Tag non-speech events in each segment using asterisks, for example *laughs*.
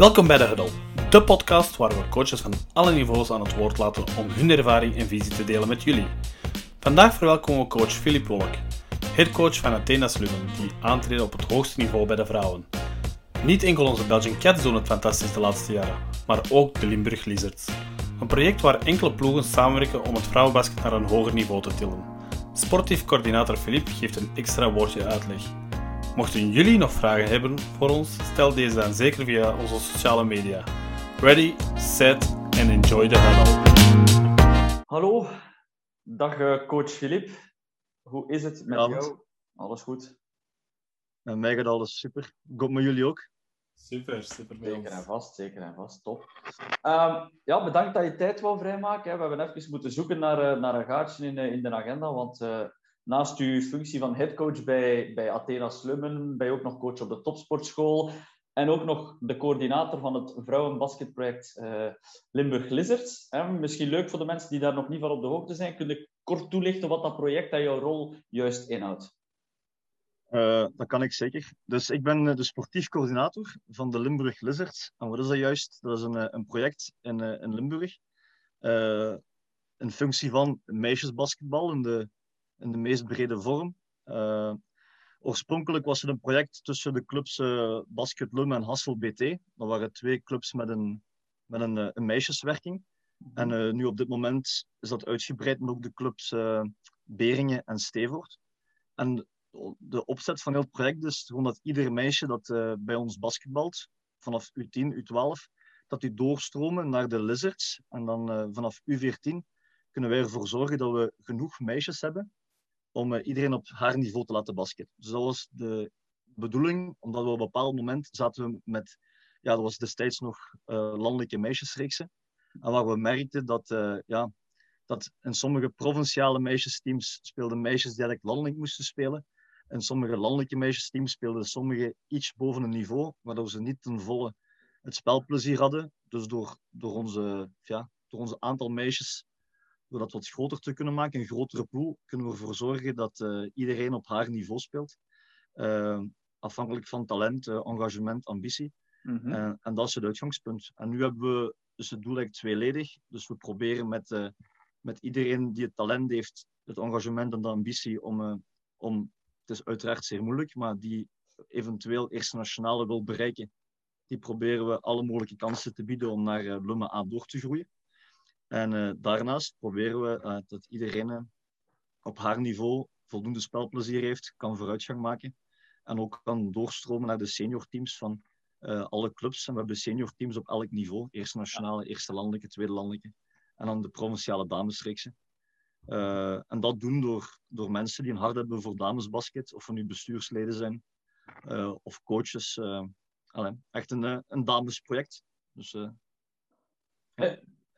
Welkom bij de Huddle, de podcast waar we coaches van alle niveaus aan het woord laten om hun ervaring en visie te delen met jullie. Vandaag verwelkomen we coach Philip Wolk, headcoach van Athena Lummen, die aantreden op het hoogste niveau bij de vrouwen. Niet enkel onze Belgian Cats doen het fantastisch de laatste jaren, maar ook de Limburg Lizards. Een project waar enkele ploegen samenwerken om het vrouwenbasket naar een hoger niveau te tillen. Sportief coördinator Philip geeft een extra woordje uitleg. Mochten jullie nog vragen hebben voor ons, stel deze dan zeker via onze sociale media. Ready, set and enjoy the huddle. Hallo, dag eh, coach Filip. Hoe is het met jou? Alles goed? Met mij gaat alles super. Komt met jullie ook? Super, super Zeker en vast, zeker en vast. Top. Ehm, ja, bedankt dat je tijd wou vrijmaken. hè. We hebben even moeten zoeken naar, eh, naar een gaatje in, eh, in de agenda, want eh, naast uw functie van headcoach bij, bij Athena Slummen, ben je ook nog coach op de topsportschool en ook nog de coördinator van het vrouwenbasketproject eh, Limburg Lizards. Misschien leuk voor de mensen die daar nog niet van op de hoogte zijn. Kun je kort toelichten wat dat project en jouw rol juist inhoudt? Eh, dat kan ik zeker. Dus ik ben eh, de sportief coördinator van de Limburg Lizards. En wat is dat juist? Dat is een, een project in, in Limburg. Eh, in functie van meisjesbasketbal in de, in de meest brede vorm. Eh, oorspronkelijk was het een project tussen de clubs eh Basket Lum en Hassel BT. Dat waren twee clubs met een, met een, eh, een meisjeswerking. En eh, nu op dit moment is dat uitgebreid met ook de clubs Beringen en Stevoort. En de opzet van heel het project is gewoon dat ieder meisje dat bij ons basketbalt, vanaf U10, U12, dat die doorstromen naar de Lizards. En dan vanaf U14 kunnen wij ervoor zorgen dat we genoeg meisjes hebben om eh, iedereen op haar niveau te laten basketten. Dus dat was de bedoeling, omdat we op een bepaald moment zaten we met, ja, dat was destijds nog eh, landelijke meisjesreeksen. En waar we merkten dat, eh, ja, dat in sommige provinciale meisjesteams speelden meisjes die eigenlijk landelijk moesten spelen. In sommige landelijke meisjesteams speelden sommigen iets boven een niveau, waardoor ze niet ten volle het spelplezier hadden. Dus door, door, onze, ja, door onze aantal meisjes, door dat wat groter te kunnen maken, een grotere pool, kunnen we ervoor zorgen dat eh, iedereen op haar niveau speelt. Eh, afhankelijk van talent, eh, engagement, ambitie. Mhm. En, en dat is het uitgangspunt. En nu hebben we dus het doel eigenlijk tweeledig. Dus we proberen met, met iedereen die het talent heeft, het engagement en de ambitie om, om, het is uiteraard zeer moeilijk, maar die eventueel eerste nationale wil bereiken, die proberen we alle mogelijke kansen te bieden om naar uh, Lumme A door te groeien. En eh, daarnaast proberen we eh, dat iedereen eh, op haar niveau voldoende spelplezier heeft, kan vooruitgang maken en ook kan doorstromen naar de seniorteams van eh, alle clubs. En we hebben seniorteams op elk niveau. Eerste nationale, eerste landelijke, tweede landelijke. En dan de provinciale damesreeksen. En dat doen door, door mensen die een hart hebben voor damesbasket. Of er nu bestuursleden zijn. of coaches. allee, echt een, een damesproject. Dus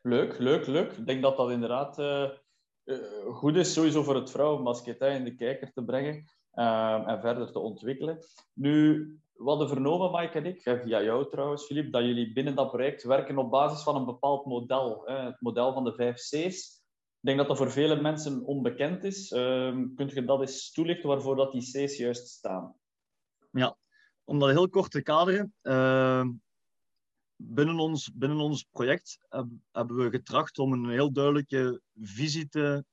Leuk, leuk, leuk. Ik denk dat dat inderdaad eh, eh, goed is, sowieso voor het vrouwenbasket hè, in de kijker te brengen eh, en verder te ontwikkelen. Nu, we hadden vernomen, Mike en ik, via jou trouwens, Filip, dat jullie binnen dat project werken op basis van een bepaald model. Hè, het model van de vijf C's. Ik denk dat dat voor vele mensen onbekend is. Uh, kunt je dat eens toelichten waarvoor dat die C's juist staan? om dat heel kort te kaderen. Binnen, ons, binnen ons project heb- hebben we getracht om een heel duidelijke visie te,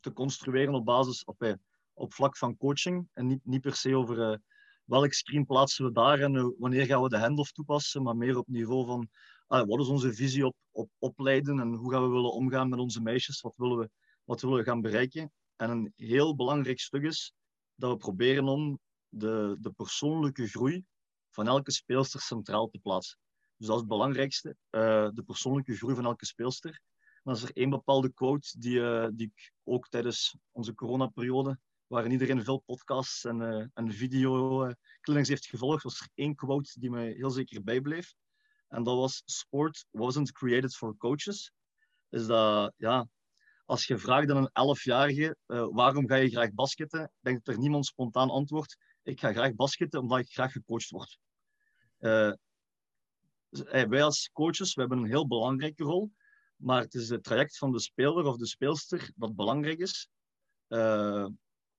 te construeren op basis op, eh, op vlak van coaching. En niet, niet per se over eh, welk screen plaatsen we daar en eh, wanneer gaan we de handoff toepassen, maar meer op niveau van ah, wat is onze visie op, op opleiden en hoe gaan we willen omgaan met onze meisjes, wat willen we, wat willen we gaan bereiken. En een heel belangrijk stuk is dat we proberen om de, de persoonlijke groei van elke speelster centraal te plaatsen. Dus dat is het belangrijkste, eh, de persoonlijke groei van elke speelster. Dan is er één bepaalde quote die, eh, die ik ook tijdens onze coronaperiode, waarin iedereen veel podcasts en, eh en heeft gevolgd, was er één quote die me heel zeker bijbleef. En dat was, sport wasn't created for coaches. Is dat, ja, als je vraagt aan een elfjarige, uh, waarom ga je graag basketten, denk dat er niemand spontaan antwoordt, ik ga graag basketten omdat ik graag gecoacht word. Uh, wij als coaches we hebben een heel belangrijke rol, maar het is het traject van de speler of de speelster dat belangrijk is. Uh,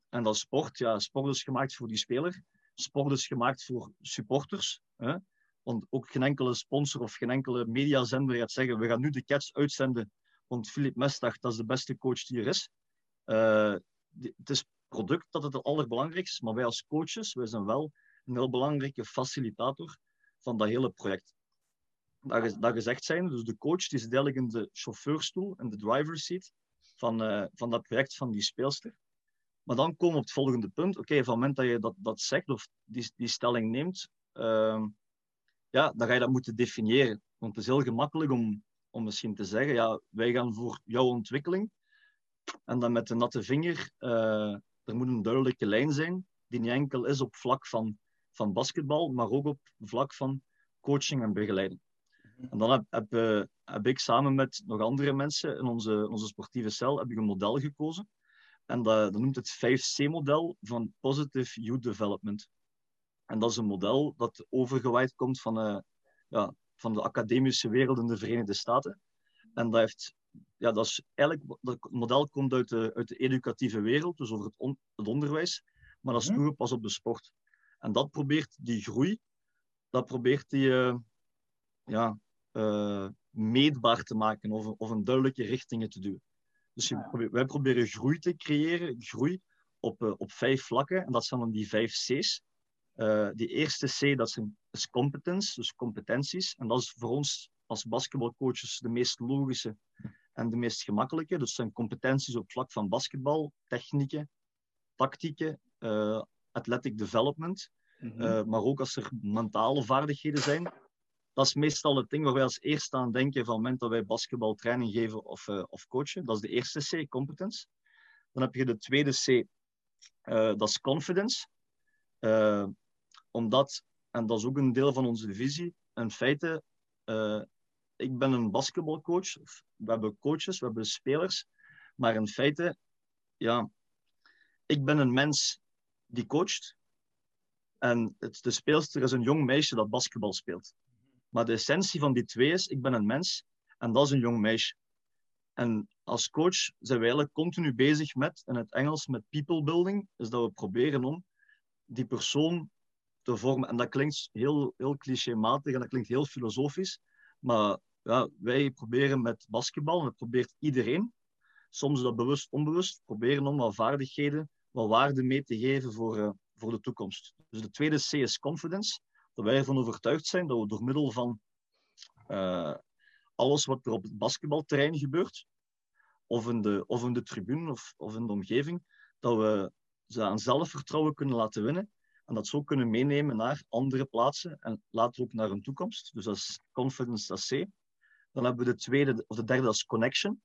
en dat sport, ja, sport is gemaakt voor die speler. Sport is gemaakt voor supporters. Hè? Want ook geen enkele sponsor of geen enkele mediazender gaat zeggen, we gaan nu de Cats uitzenden, want Philip Mestag, dat is de beste coach die er is. Uh, het is product dat het het allerbelangrijkste is, maar wij als coaches, wij zijn wel een heel belangrijke facilitator van dat hele project. Dat, dat gezegd zijn, dus de coach die zit in de chauffeurstoel, in de driver's seat van, uh, van dat project van die speelster. Maar dan komen we op het volgende punt. Oké, van het moment dat je dat, dat zegt of die, die stelling neemt, uh, ja, dan ga je dat moeten definiëren. Want het is heel gemakkelijk om, om misschien te zeggen, ja, wij gaan voor jouw ontwikkeling. En dan met de natte vinger, uh, er moet een duidelijke lijn zijn, die niet enkel is op vlak van, van basketbal, maar ook op vlak van coaching en begeleiding. En dan heb, heb, uh, heb ik samen met nog andere mensen in onze, onze sportieve cel heb ik een model gekozen. En dat, dat noemt het 5C-model van Positive Youth Development. En dat is een model dat overgewaaid komt van, uh, ja, van de academische wereld in de Verenigde Staten. En dat, heeft, ja, dat is eigenlijk, dat model komt uit de, uit de educatieve wereld, dus over het, on, het onderwijs, maar dat is mhm. toegepast op de sport. En dat probeert die groei, dat probeert die uh, ja, uh, meetbaar te maken of, of een duidelijke richtingen te duwen. Dus ah, wij proberen groei te creëren, groei op, uh, op vijf vlakken. En dat zijn dan die vijf C's. Uh, die eerste C, dat is, een, is competence, dus competenties. En dat is voor ons als basketbalcoaches de meest logische en de meest gemakkelijke. Dus zijn competenties op vlak van basketbal, technieken, tactieken, uh, athletic development. Mm -hmm. maar ook als er mentale vaardigheden zijn, dat is meestal het ding waar wij als eerste aan denken van het moment dat wij basketbaltraining geven of, uh, of coachen. Dat is de eerste C, competence. Dan heb je de tweede C, uh, dat is confidence. Uh, omdat, en dat is ook een deel van onze visie, in feite, ik ben een basketbalcoach. We hebben coaches, we hebben spelers. Maar in feite, ja, ik ben een mens die coacht. En het, de speelster is een jong meisje dat basketbal speelt. Maar de essentie van die twee is, ik ben een mens en dat is een jong meisje. En als coach zijn we eigenlijk continu bezig met, in het Engels, met people building. Dus dat we proberen om die persoon te vormen. En dat klinkt heel, heel clichématig en dat klinkt heel filosofisch. Maar ja, wij proberen met basketbal, en dat probeert iedereen, soms dat bewust, onbewust, proberen om wat vaardigheden, wat waarde mee te geven voor, uh, voor de toekomst. Dus de tweede C is confidence dat wij ervan overtuigd zijn dat we door middel van uh, alles wat er op het basketbalterrein gebeurt, of in de, of in de tribune of, of in de omgeving, dat we ze aan zelfvertrouwen kunnen laten winnen en dat zo kunnen meenemen naar andere plaatsen en later ook naar een toekomst. Dus dat is confidence, dat is C. Dan hebben we de tweede, of de derde, dat is connection.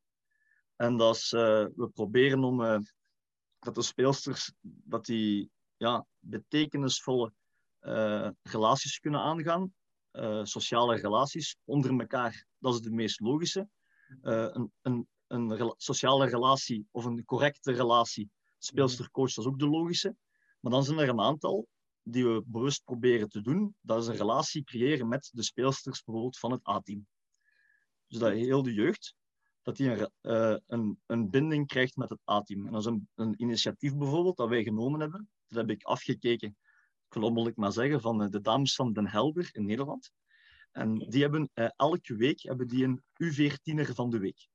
En dat is, uh, we proberen om uh, dat de speelsters dat die ja, betekenisvolle uh, relaties kunnen aangaan. Uh, sociale relaties onder elkaar, dat is de meest logische. Uh, een, een, een sociale relatie of een correcte relatie, speelster-coach, dat is ook de logische. Maar dan zijn er een aantal die we bewust proberen te doen. Dat is een relatie creëren met de speelsters bijvoorbeeld van het A-team. Dus dat heel de jeugd, dat die een, een, een binding krijgt met het A-team. En dat is een, een initiatief bijvoorbeeld dat wij genomen hebben. Dat heb ik afgekeken zal ik maar zeggen, van eh, de dames van Den Helder in Nederland. En die hebben uh, elke week hebben die een U14er van de week.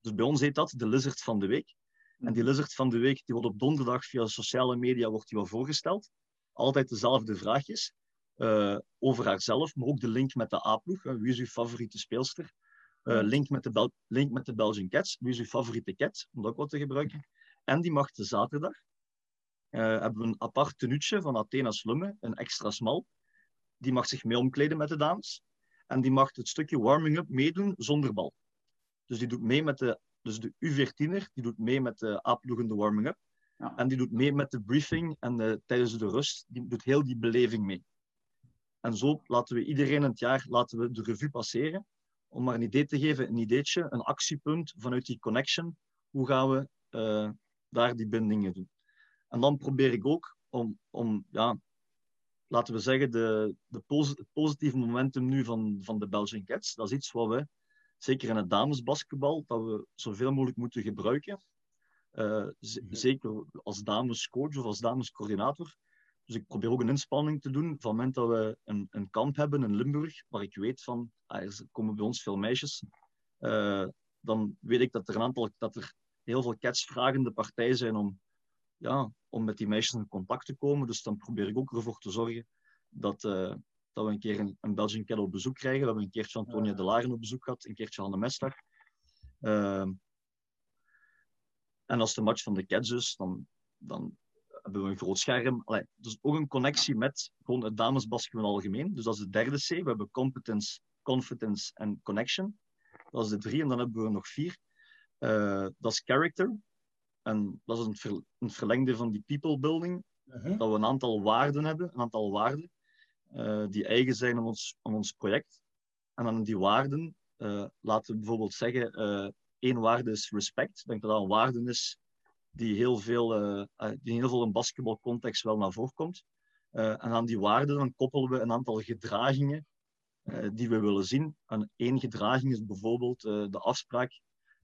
Dus bij ons heet dat de Lizard van de week. En die Lizard van de week die wordt op donderdag via sociale media wordt die wel voorgesteld. Altijd dezelfde vraagjes uh, over haarzelf, maar ook de link met de A-ploeg. Wie is uw favoriete speelster? Link, met de Bel link met de Belgian Cats. Wie is uw favoriete cat? Om dat ook wat te gebruiken. En die mag de zaterdag hebben we een apart tenuutje van Athena Slumme, een extra smal. Die mag zich mee omkleden met de dames. En die mag het stukje warming-up meedoen zonder bal. Dus die doet mee met de, dus de U14er, die doet mee met de aanploegende warming-up. Ja. En die doet mee met de briefing en de, tijdens de rust, die doet heel die beleving mee. En zo laten we iedereen in het jaar laten we de revue passeren. Om maar een idee te geven, een ideetje, een actiepunt vanuit die connection. Hoe gaan we uh, daar die bindingen doen? En dan probeer ik ook om, om ja, laten we zeggen, de, de posit het positieve momentum nu van, van de Belgian Cats. Dat is iets wat we, zeker in het damesbasketbal, dat we zoveel mogelijk moeten gebruiken. Uh, Zeker als damescoach of als damescoördinator. Dus ik probeer ook een inspanning te doen. Van het moment dat we een, een kamp hebben in Limburg, waar ik weet van, ah, er komen bij ons veel meisjes, uh, dan weet ik dat er een aantal, dat er heel veel catch-vragende partijen zijn om, ja, om met die meisjes in contact te komen. Dus dan probeer ik ook ervoor te zorgen dat, uh, dat we een keer een, een Belgian Cat op bezoek krijgen. We hebben een keertje Antonia de Laren op bezoek gehad, een keertje Anne Mestag. Uh, en als de match van de Cats is, dan, dan hebben we een groot scherm. Allee, dus ook een connectie met gewoon het damesbasketbal in algemeen. Dus dat is de derde C. We hebben competence, confidence en connection. Dat is de drie. En dan hebben we nog vier. Uh, dat is character. En dat is een, ver, een verlengde van die people building. Uh -huh. Dat we een aantal waarden hebben. Een aantal waarden uh, die eigen zijn aan ons, aan ons project. En dan die waarden, uh, laten we bijvoorbeeld zeggen, één waarde is respect. Ik denk dat dat een waarde is die heel veel, die heel veel in basketbalcontext wel naar voren komt. En aan die waarden dan koppelen we een aantal gedragingen die we willen zien. En één gedraging is bijvoorbeeld de afspraak,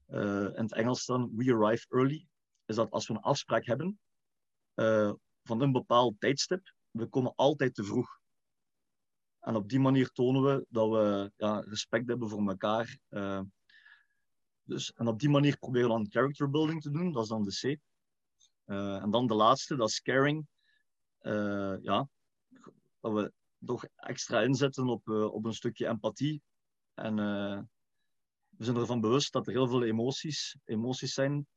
in het Engels dan, we arrive early. Is dat als we een afspraak hebben van een bepaald tijdstip, we komen altijd te vroeg. En op die manier tonen we dat we ja, respect hebben voor elkaar. Dus, en op die manier proberen we dan character building te doen, dat is dan de C. Uh, en dan de laatste, dat is caring. Ja, dat we toch extra inzetten op, op een stukje empathie. En we zijn ervan bewust dat er heel veel emoties, emoties zijn.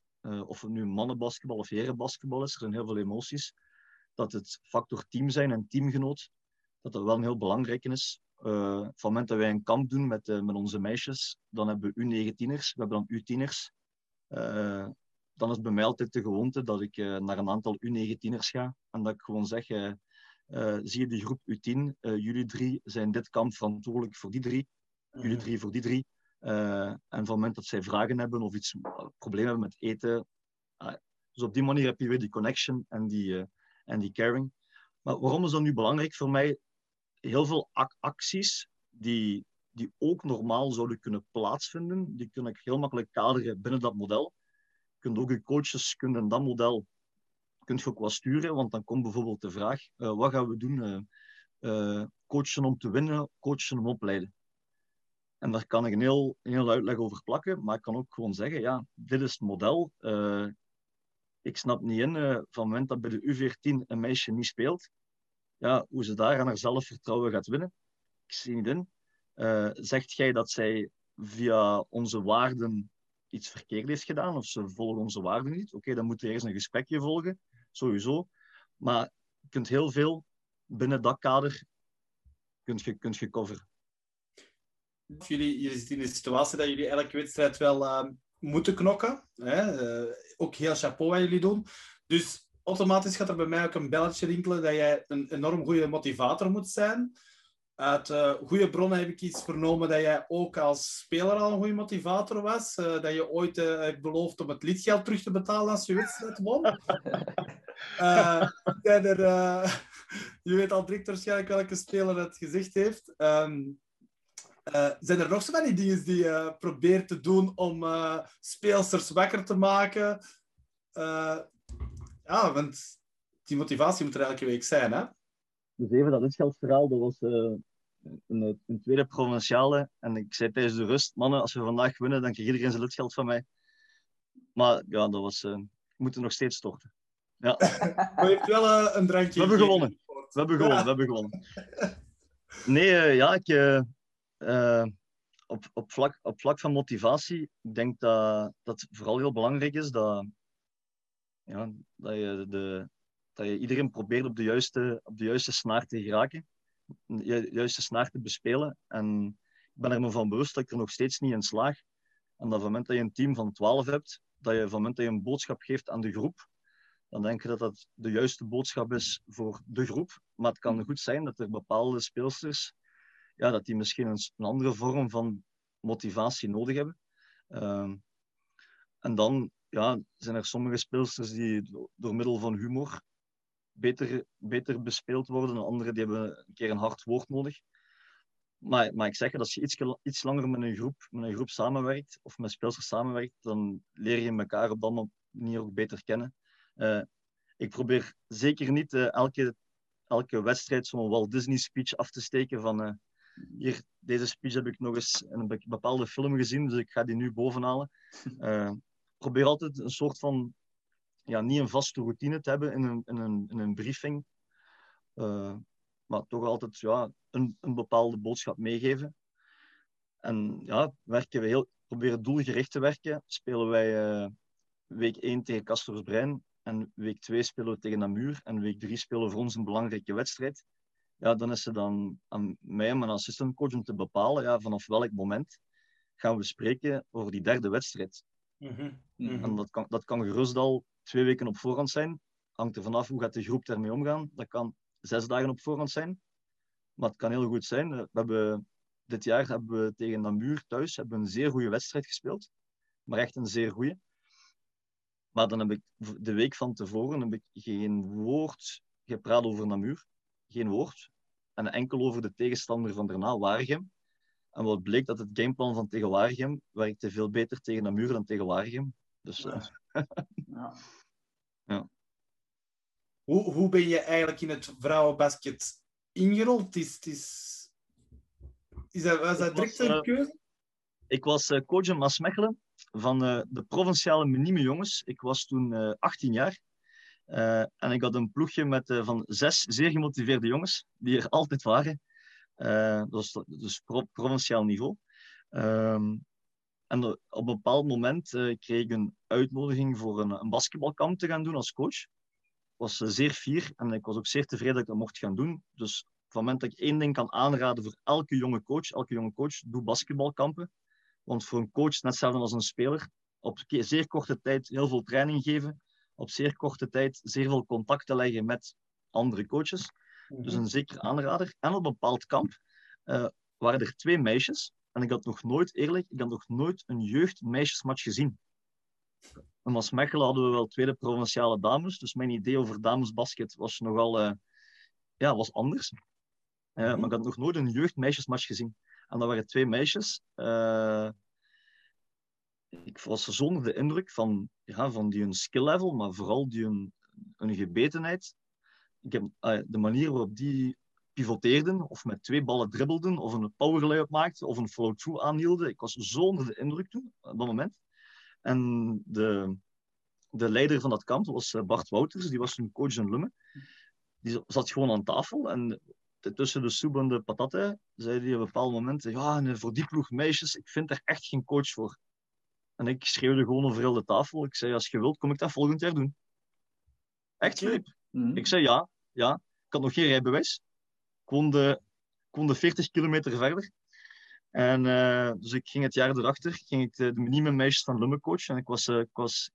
Of het nu mannenbasketbal of herenbasketbal is, er zijn heel veel emoties. Dat het factor team zijn en teamgenoot, dat dat wel een heel belangrijk is. Uh, van het moment dat wij een kamp doen met, uh, met onze meisjes, dan hebben we U19'ers, we hebben dan U10'ers. Uh, dan is bij mij altijd de gewoonte dat ik naar een aantal U19'ers ga en dat ik gewoon zeg, zie je die groep U10, jullie drie zijn dit kamp verantwoordelijk voor die drie, jullie drie voor die drie. En van het moment dat zij vragen hebben of iets problemen hebben met eten, dus op die manier heb je weer die connection en die, en die caring. Maar waarom is dat nu belangrijk voor mij? heel veel ac acties die, die ook normaal zouden kunnen plaatsvinden, die kun ik heel makkelijk kaderen binnen dat model. Je kunt ook je coaches kunnen dat model kunt je ook wat sturen, want dan komt bijvoorbeeld de vraag, wat gaan we doen? Coachen om te winnen, coachen om opleiden. En daar kan ik een heel, heel uitleg over plakken, maar ik kan ook gewoon zeggen, ja, dit is het model. ik snap niet in, van het moment dat bij de U14 een meisje niet speelt, ja, hoe ze daar aan haar zelfvertrouwen gaat winnen. Ik zie niet in. Uh, zegt jij dat zij via onze waarden iets verkeerd heeft gedaan of ze volgen onze waarden niet? Oké, dan moet er eerst een gesprekje volgen, sowieso. Maar je kunt heel veel binnen dat kader kunt je, kunt je coveren. Jullie, jullie zitten in de situatie dat jullie elke wedstrijd wel uh, moeten knokken. Hè? Uh, ook heel chapeau wat jullie doen. Dus automatisch gaat er bij mij ook een belletje rinkelen dat jij een enorm goede motivator moet zijn. Uit uh, goede bronnen heb ik iets vernomen dat jij ook als speler al een goede motivator was. Dat je ooit hebt beloofd om het lidgeld terug te betalen als je wedstrijd won. *laughs* er, *laughs* je weet al direct waarschijnlijk welke speler het gezegd heeft. Um, zijn er nog zo van die dingen die je probeert te doen om speelsters wakker te maken? Ja, want die motivatie moet er elke week zijn, hè? Dus even dat inscheldsverhaal, dat was uh, een, een, tweede provinciale. En ik zei tijdens de rust, mannen, als we vandaag winnen, dan krijgt iedereen zijn lidgeld van mij. Maar ja, dat was... Uh, we moeten nog steeds storten. Ja. *laughs* maar je hebt wel uh, een drankje... We hebben gewonnen. We hebben gewonnen, we hebben gewonnen. Nee, ja, ik... op, op, vlak, op vlak van motivatie, ik denk dat dat vooral heel belangrijk is dat ja, dat, je de, dat je iedereen probeert op de juiste, op de juiste snaar te geraken, de juiste snaar te bespelen. En ik ben er me van bewust dat ik er nog steeds niet in slaag. En dat het moment dat je een team van 12 hebt, dat je van het moment dat je een boodschap geeft aan de groep, dan denk je dat dat de juiste boodschap is voor de groep. Maar het kan goed zijn dat er bepaalde speelsters, ja, dat die misschien een, een andere vorm van motivatie nodig hebben. Uh, en dan ja, zijn er sommige speelsters die door middel van humor beter, beter bespeeld worden. En anderen die hebben een keer een hard woord nodig. Maar, maar ik zeg, dat als je iets, iets langer met een, groep, met een groep samenwerkt, of met speelsters samenwerkt, dan leer je elkaar op dat manier ook beter kennen. Uh, ik probeer zeker niet uh, elke, elke wedstrijd zo'n Walt Disney speech af te steken van uh, hier, deze speech heb ik nog eens in een bepaalde film gezien, dus ik ga die nu bovenhalen. Uh, *laughs* probeer altijd een soort van, ja, niet een vaste routine te hebben in een, in een, in een briefing, uh, maar toch altijd ja, een, een bepaalde boodschap meegeven. En ja, werken we heel, proberen doelgericht te werken. Spelen wij uh, week 1 tegen Brein en week 2 spelen we tegen Namur en week 3 spelen we voor ons een belangrijke wedstrijd. Ja, dan is het dan aan mij en mijn assistantcoach om te bepalen ja, vanaf welk moment gaan we spreken over die derde wedstrijd. Mm -hmm. En dat kan, dat kan gerust al twee weken op voorhand zijn. Hangt er vanaf hoe gaat de groep daarmee omgaan. Dat kan zes dagen op voorhand zijn. Maar het kan heel goed zijn. We hebben, dit jaar hebben we tegen Namur thuis hebben een zeer goede wedstrijd gespeeld. Maar echt een zeer goede. Maar dan heb ik de week van tevoren heb ik geen woord gepraat over Namur. Geen woord. En enkel over de tegenstander van daarna, Waregem. En wat bleek dat het gameplan van tegen Waregem werkte veel beter tegen Namur dan tegen Waregem. Dus, ja. *laughs* ja. ja. Hoe, hoe ben je eigenlijk in het vrouwenbasket ingerold? Is, is, is dat, was dat direct een keuze? Ik was uh, coach in Maasmechelen van uh, de provinciale minieme jongens. Ik was toen uh, 18 jaar. Uh, en ik had een ploegje met, van zes zeer gemotiveerde jongens, die er *laughs* altijd waren. dat was dus pro provinciaal niveau. Um, en op een bepaald moment kreeg ik een uitnodiging voor een, een basketbalkamp te gaan doen als coach was zeer fier en ik was ook zeer tevreden dat ik dat mocht gaan doen. Dus van het moment dat ik één ding kan aanraden voor elke jonge coach, elke jonge coach, doe basketbalkampen. Want voor een coach, net hetzelfde als een speler, op zeer korte tijd heel veel training geven, op zeer korte tijd zeer veel contacten leggen met andere coaches. Dus een zeker aanrader. En op een bepaald kamp uh, waren er twee meisjes. En ik had nog nooit, eerlijk, ik had nog nooit een jeugd-meisjesmatch gezien. In Maasmechelen hadden we wel tweede provinciale dames. Dus mijn idee over damesbasket was nogal uh, ja, was anders. Uh, Maar ik had nog nooit een jeugdmeisjesmatch gezien. En dat waren twee meisjes. Ik was zonder de indruk van, ja, van die hun skill level, maar vooral die hun, hun gebetenheid. Ik heb, de manier waarop die pivoteerden, of met twee ballen dribbelden, of een power maakten, of een flow-through aanhielden. Ik was zo onder de indruk toen, op dat moment. En de, de leider van dat kamp was eh, Bart Wouters, die was toen coach in Lummen. Die zat gewoon aan tafel en tussen de soep en de zei hij op een bepaald moment: Ja, voor die ploeg meisjes, ik vind er echt geen coach voor. En ik schreeuwde gewoon over heel de tafel. Ik zei: Als je wilt, kom ik dat volgend jaar doen. Echt, Filip. Mm Ik zei ja, ja. Ik had nog geen rijbewijs. Ik woonde, ik woonde 40 kilometer verder. En uh, dus ik ging het jaar erachter, ging ik de, de minieme meisjes van Lummen coachen. En ik was, uh, ik was,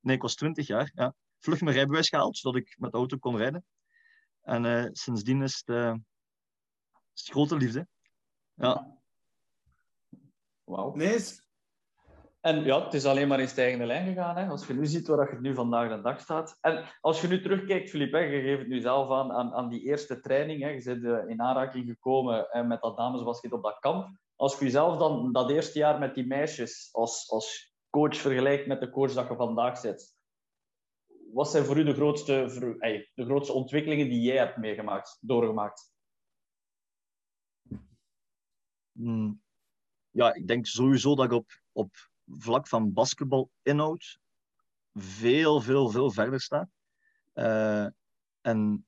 nee, ik was 20 jaar. Ja. Vlug mijn rijbewijs gehaald, zodat ik met de auto kon rijden. En uh, sindsdien is het, is het grote liefde. Ja. Wauw. Nee, en ja, het is alleen maar in stijgende lijn gegaan. Hè? Als je nu ziet waar je nu vandaag de dag staat. En als je nu terugkijkt, Filip, je geeft het nu zelf aan, aan, aan die eerste training. Hè? Je bent in aanraking gekomen hè, met dat damesbasket op dat kamp. Als je jezelf dan dat eerste jaar met die meisjes als, als coach vergelijkt met de coach dat je vandaag zit, wat zijn voor u de grootste, de grootste ontwikkelingen die jij hebt meegemaakt, doorgemaakt? Hmm. Ja, ik denk sowieso dat ik op, op vlak van basketbalinhoud veel, veel, veel verder sta. Uh, en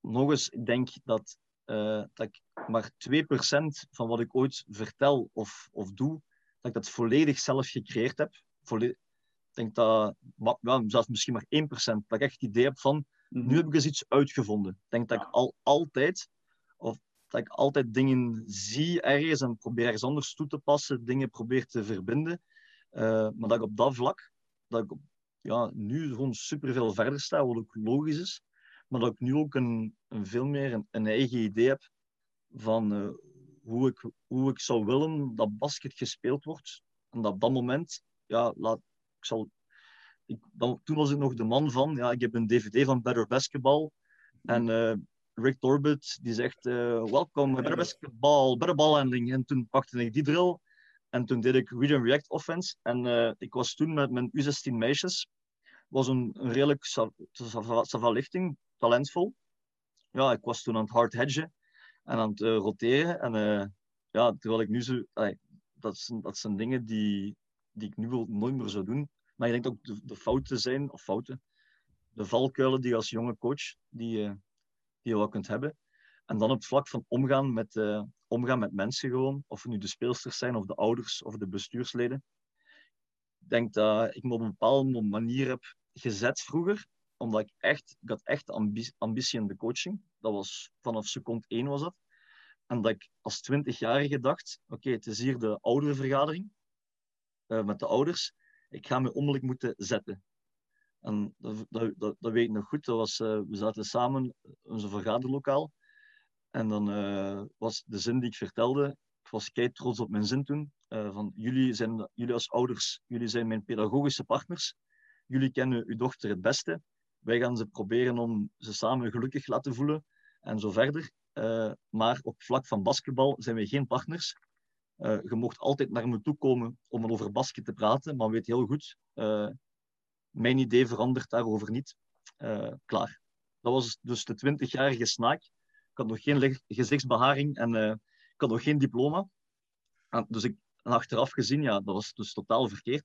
nog eens, ik denk dat uh, dat ik maar 2% van wat ik ooit vertel of, of doe, dat ik dat volledig zelf gecreëerd heb. Ik denk dat, ja, zelfs misschien maar 1%, dat ik echt het idee heb van, nu mhm. heb ik eens iets uitgevonden. Ik denk dat ik al, altijd, of dat ik altijd dingen zie ergens en probeer ergens anders toe te passen, dingen probeer te verbinden. Uh, maar dat ik op dat vlak, dat ik ja, nu gewoon superveel verder sta, wat ook logisch is. Maar dat ik nu ook een, veel meer een, eigen idee heb van uh, hoe, ik, hoe ik zou willen dat basket gespeeld wordt. En dat op dat moment, ja, laat, ik zal, dan, toen was ik nog de man van, ja, ik heb een dvd van Better Basketball. En uh, Rick Torbett, die zegt, uh, welkom, Better Basketball, Better Ball Handling. En toen pakte ik die drill. En toen deed ik Read React Offense. En ik was toen met mijn U16 meisjes was een, een redelijk sava lichting talentvol. ja, ik was toen aan het hard hedgen en aan het roteren. En ja, terwijl ik nu zo... dat, zijn, dat zijn dingen die, die ik nu nooit meer zou doen. Maar ik denk ook de, de fouten zijn, of fouten, de valkuilen die je als jonge coach die, die je wel kunt hebben. En dan op het vlak van omgaan met, omgaan met mensen gewoon, of nu de speelsters zijn, of de ouders, of de bestuursleden. Ik denk dat ik me op een bepaalde manier heb gezet vroeger, omdat ik echt, ik had echt ambitie, in de coaching. Dat was vanaf seconde één was dat. En dat ik als twintigjarige dacht, oké, het is hier de ouderenvergadering uh, met de ouders. Ik ga me onmiddellijk moeten zetten. En dat, dat, dat, weet ik nog goed. Dat was, uh, we zaten samen in onze vergaderlokaal. En dan uh, was de zin die ik vertelde, ik was kei trots op mijn zin toen, uh, van jullie, zijn, jullie als ouders, jullie zijn mijn pedagogische partners. Jullie kennen uw dochter het beste. Wij gaan ze proberen om ze samen gelukkig laten voelen en zo verder. Uh, maar op vlak van basketbal zijn wij geen partners. je mocht altijd naar me toe komen om over basket te praten, maar weet heel goed, mijn idee verandert daarover niet. klaar. Dat was dus de 20-jarige snaak ik had nog geen gezichtsbeharing en uh, ik had nog geen diploma. En, dus ik, achteraf gezien, ja, dat was dus totaal verkeerd.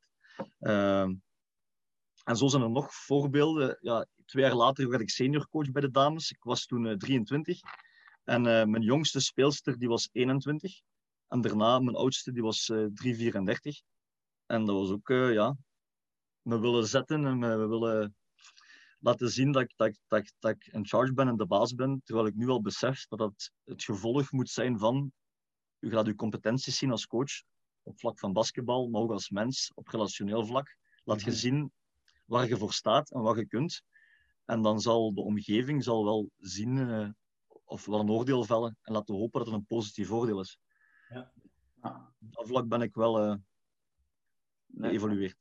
Uh, en zo zijn er nog voorbeelden. Ja, twee jaar later werd ik seniorcoach bij de dames. Ik was toen uh, 23. En uh, mijn jongste speelster die was 21. En daarna, mijn oudste, die was 334. En dat was ook, ja, me willen zetten en we willen laten zien dat ik, dat, dat, dat ik in charge ben en de baas ben, terwijl ik nu al besef dat het het gevolg moet zijn van u gaat uw competenties zien als coach op vlak van basketbal, maar ook als mens op relationeel vlak. Laat je mhm. zien waar je voor staat en wat je kunt. En dan zal de omgeving zal wel zien uh, of wel een oordeel vellen en laten we hopen dat het een positief oordeel is. Ja. Op dat vlak ben ik wel uh, geëvolueerd.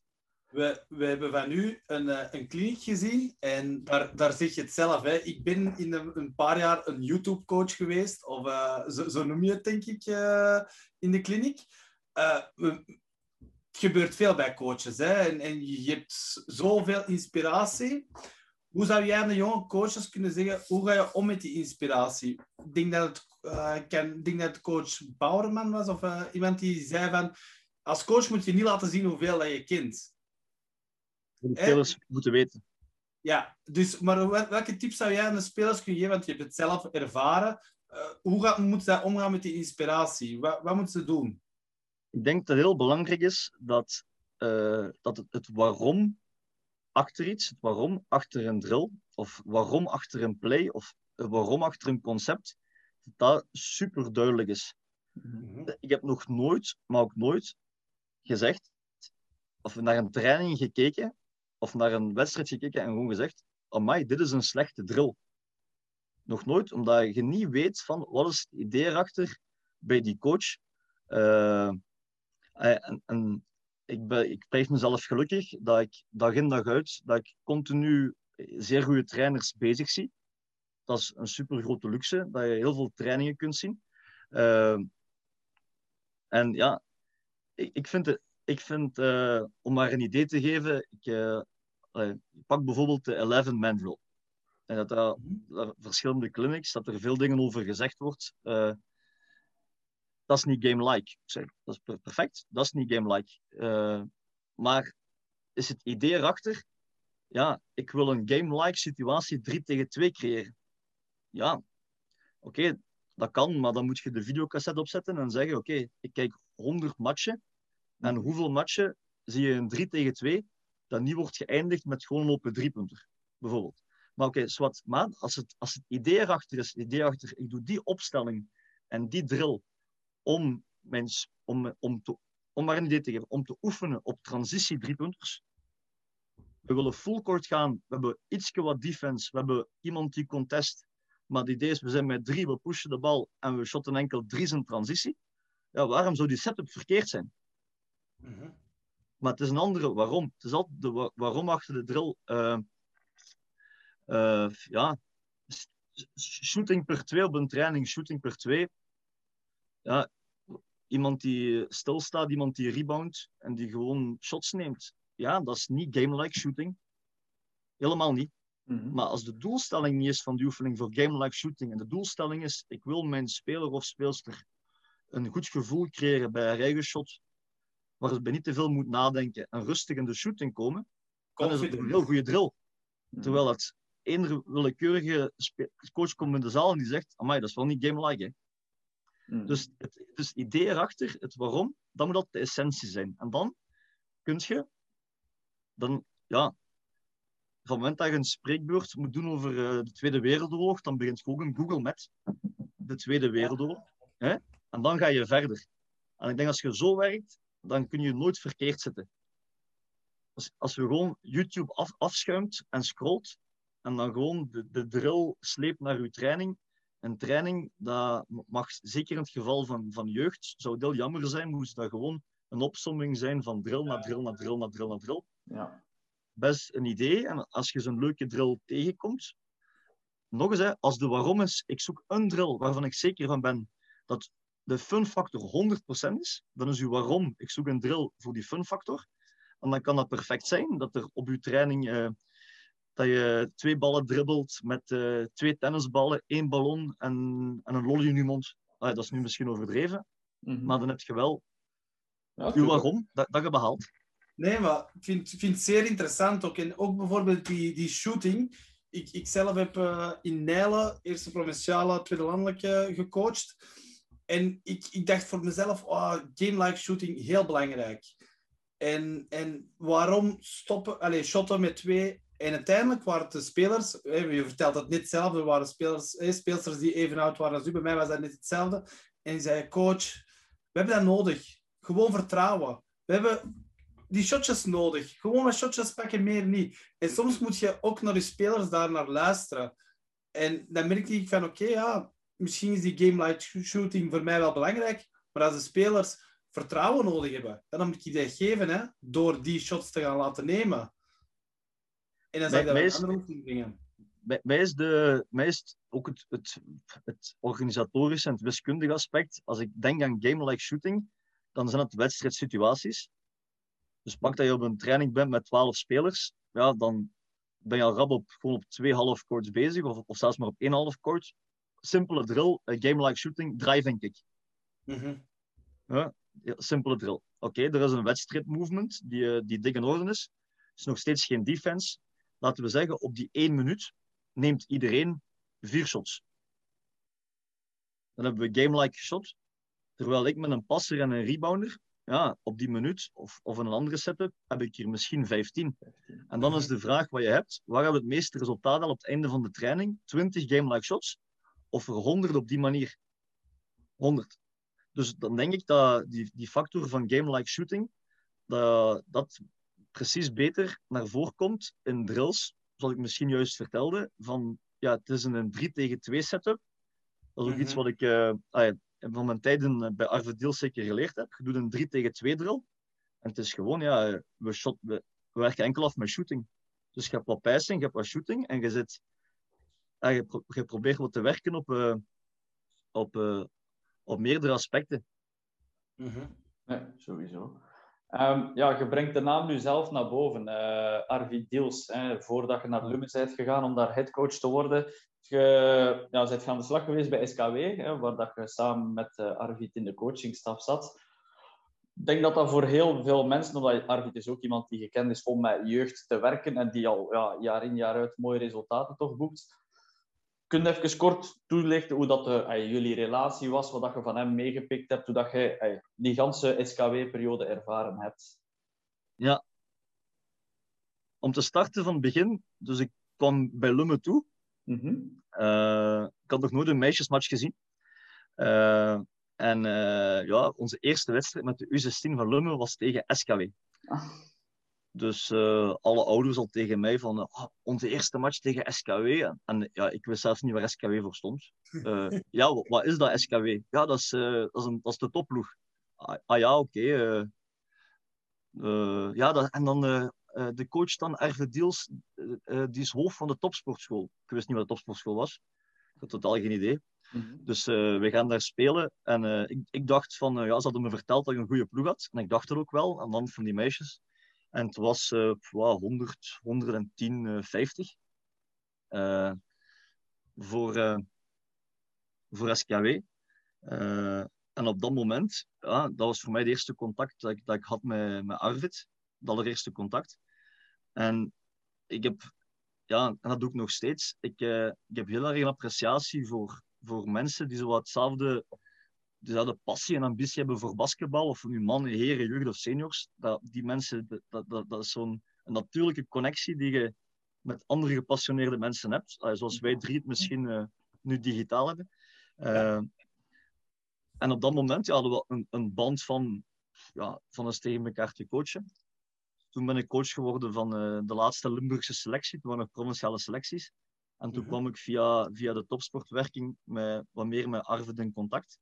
We, we hebben van u een, uh, een kliniek gezien en daar, daar zeg je het zelf. Hè. Ik ben in een, paar jaar een YouTube-coach geweest, of uh, zo, noem je het denk ik uh, in de kliniek. het gebeurt veel bij coaches hè. En, en je hebt zoveel inspiratie. Hoe zou jij aan de jonge coaches kunnen zeggen, hoe ga je om met die inspiratie? Ik denk dat het, denk dat coach Bauerman was, of iemand die zei van, als coach moet je niet laten zien hoeveel dat je kent de spelers moeten weten. Ja, dus, maar welke tips zou jij aan de spelers kunnen geven? Want je hebt het zelf ervaren. Uh, hoe gaat, moeten zij omgaan met die inspiratie? Wat, wat moeten ze doen? Ik denk dat het heel belangrijk is dat, uh, dat het, het, waarom achter iets, het waarom achter een drill, of waarom achter een play, of waarom achter een concept, dat dat super duidelijk is. Mm -hmm. Ik heb nog nooit, maar ook nooit gezegd, of naar een training gekeken of naar een wedstrijd gekeken en gewoon gezegd: Amai, dit is een slechte drill. Nog nooit, omdat je niet weet van wat is het idee erachter bij die coach. Uh, en, en ik, ben, ik mezelf gelukkig dat ik dag in dag uit dat ik continu zeer goede trainers bezig zie. Dat is een super grote luxe, dat je heel veel trainingen kunt zien. Uh, en ja, ik, ik vind het ik vind, uh, om maar een idee te geven, ik, uh, ik pak bijvoorbeeld de 11-man drill. En dat er mhm. verschillende clinics, dat er veel dingen over gezegd wordt. Uh, dat is niet game-like. Dat is perfect, dat is niet game-like. maar is het idee erachter? Ja, ik wil een game-like situatie 3 tegen 2 creëren. Ja, oké, okay, dat kan, maar dan moet je de videocassette opzetten en zeggen: Oké, okay, ik kijk 100 matchen en hoeveel matchen zie je een 3 tegen 2 dat niet wordt geëindigd met gewoon een open driepunter, bijvoorbeeld. Maar oké, okay, zwart, maar als het, als het idee erachter is, het idee achter, ik doe die opstelling en die drill om, mijn, om, om, te, om maar een idee te geven, om te oefenen op transitie driepunters. We willen full court gaan, we hebben iets wat defense, we hebben iemand die contest, maar het idee is, we zijn met drie, we pushen de bal en we shotten enkel drie zijn transitie. Ja, waarom zou die setup verkeerd zijn? Mhm. Maar het is een andere waarom. Het is altijd de waarom achter de drill. Uh, uh, ja, shooting per twee op een training, shooting per twee. Ja, iemand die stilstaat, iemand die rebound en die gewoon shots neemt. Ja, dat is niet game-like shooting. Helemaal niet. Mhm. Maar als de doelstelling niet is van die oefening voor game-like shooting, en de doelstelling is, ik wil mijn speler of speelster een goed gevoel creëren bij een eigen shot, waar ze bij niet te veel moet nadenken en rustig in de shooting komen, dan is het een heel goede drill. Mhm. Terwijl het één willekeurige coach komt in de zaal en die zegt, amai, dat is wel niet game-like, hè. Mm. Dus het, dus idee erachter, het waarom, dat moet dat de essentie zijn. En dan kun je, dan, ja, van het moment dat je een spreekbeurt moet doen over uh, de Tweede Wereldoorlog, dan begint je ook een Google met de Tweede Wereldoorlog. Hè? En dan ga je verder. En ik denk als je zo werkt, dan kun je nooit verkeerd zitten. Als, als je gewoon YouTube af, afschuimt en scrolt, en dan gewoon de, de drill sleept naar je training, een training, dat mag zeker in het geval van, van jeugd, zou het heel jammer zijn, moest dat gewoon een opsomming zijn van drill naar drill naar drill naar drill naar drill. Ja. Best een idee. En als je zo'n leuke drill tegenkomt, nog eens, hè, als de waarom is, ik zoek een drill waarvan ik zeker van ben dat de fun factor 100% is, dan is uw waarom, ik zoek een drill voor die fun factor. En dan kan dat perfect zijn dat er op uw training uh, dat je twee ballen dribbelt met uh, twee tennisballen, één ballon en, en een lolly in je mond. Ah, dat is nu misschien overdreven, mm -hmm. maar dan heb je wel ja, waarom dat, dat je behaalt. Nee, maar ik vind, vind het zeer interessant ook. En ook bijvoorbeeld die, die shooting. Ik, ik zelf heb uh, in Nijlen, eerste provinciale, tweede landelijke, gecoacht. En ik, ik dacht voor mezelf, oh, game-like shooting, heel belangrijk. En, en waarom stoppen, allez, shotten met twee en uiteindelijk waren de spelers, je vertelt dat niet hetzelfde, waren spelers, speelsters die even oud waren als u. Bij mij was dat niet hetzelfde. En zei, coach, we hebben dat nodig. Gewoon vertrouwen. We hebben die shotjes nodig. Gewoon wat shotjes pakken, meer niet. En soms moet je ook naar je spelers daar naar luisteren. En dan merkte ik van, oké, ja, misschien is die game light shooting voor mij wel belangrijk, maar als de spelers vertrouwen nodig hebben, dan moet je die geven hè, door die shots te gaan laten nemen. En dan zijn er andere dingen. Mij is, de, mij is ook het, het, het organisatorische en het wiskundige aspect. Als ik denk aan game-like shooting, dan zijn het wedstrijdsituaties. Dus pak dat je op een training bent met 12 spelers, ja, dan ben je al rap op, gewoon op twee half courts bezig, of, of zelfs maar op één half court. Simpele drill, game-like shooting, driving kick. Mm ja, simpele drill. Oké, er is een wedstrijdmovement die, eh, die dik in orde is. Er is nog steeds geen defense laten we zeggen, op die één minuut neemt iedereen vier shots. Dan hebben we game-like shot. Terwijl ik met een passer en een rebounder, ja, op die minuut of, of een andere setup, heb ik hier misschien 15. En dan is de vraag wat je hebt, waar hebben we het meeste resultaat al op het einde van de training? 20 game-like shots of er 100 op die manier? 100. Dus dan denk ik dat die, die factor van game-like shooting, dat, dat precies beter naar voren komt in drills, zoals ik misschien juist vertelde, van ja, het is een 3 tegen 2 setup. Dat is ook iets mhm. wat ik uh, van mijn tijden eh, bij Arve Deals zeker geleerd heb. Je doet een 3 tegen 2 drill. En het is gewoon, ja, we, shot, we, werken enkel af met shooting. Dus je hebt wat passing, je hebt wat shooting en je, zit, uh, je, je, probeert wat te werken op, uh, op, op meerdere aspecten. Mm -hmm. Ja, sowieso. Um, ja, je brengt de naam nu zelf naar boven, uh, Arvid Diels. Hè, voordat je naar Lumens bent gegaan om daar headcoach te worden. Je ja, bent aan de slag geweest bij SKW, hè, waar dat je samen met Arvid in de coachingstaf zat. Ik denk dat dat voor heel veel mensen, omdat Arvid is ook iemand die gekend is om met jeugd te werken en die al ja, jaar in jaar uit mooie resultaten toch boekt. Kun je even kort toelichten hoe dat de, ay, jullie relatie was, wat dat je van hem meegepikt hebt, hoe dat je ay, die ganse SKW-periode ervaren hebt? Ja. Om te starten van het begin, dus ik kwam bij Lumme toe. Mm -hmm. uh, ik had nog nooit een meisjesmatch gezien. Uh, en uh, ja, onze eerste wedstrijd met de U16 van Lumme was tegen SKW. Ah. Dus uh, alle ouders al tegen mij van uh, onze eerste match tegen SKW. En ja, ik wist zelfs niet waar SKW voor stond. Uh, *laughs* ja, wat is dat SKW? Ja, dat is, dat is, een, dat is de topploeg. Ah, ah ja, oké. Okay. ja, dat, en dan de coach dan, Erve Diels, die is hoofd van de topsportschool. Ik wist niet wat de topsportschool was. Ik had totaal geen idee. Mm -hmm. Dus we gaan daar spelen. En ik, ik dacht van, ja, ze hadden me verteld dat ik een goede ploeg had. En ik dacht er ook wel, aan de hand van die meisjes. En het was uh, 100, 110, uh, 50. voor, voor SKW. en op dat moment, ja, dat was voor mij het eerste contact dat ik, dat ik had met, met Arvid. Het allereerste contact. En ik heb, ja, en dat doe ik nog steeds, ik, ik heb heel erg een appreciatie voor, voor mensen die zo hetzelfde dezelfde passie en ambitie hebben voor basketbal, of nu mannen, heren, jeugd of seniors, dat, die mensen, dat, dat, dat is zo'n natuurlijke connectie die je met andere gepassioneerde mensen hebt, zoals wij drie het misschien uh, nu digitaal hebben. Uh, en op dat moment ja, hadden we een, een band van, ja, van eens tegen elkaar te coachen. Toen ben ik coach geworden van uh, de laatste Limburgse selectie, toen waren er provinciale selecties. En toen -hmm. kwam ik via, via de topsportwerking met, wat meer met Arvid in contact.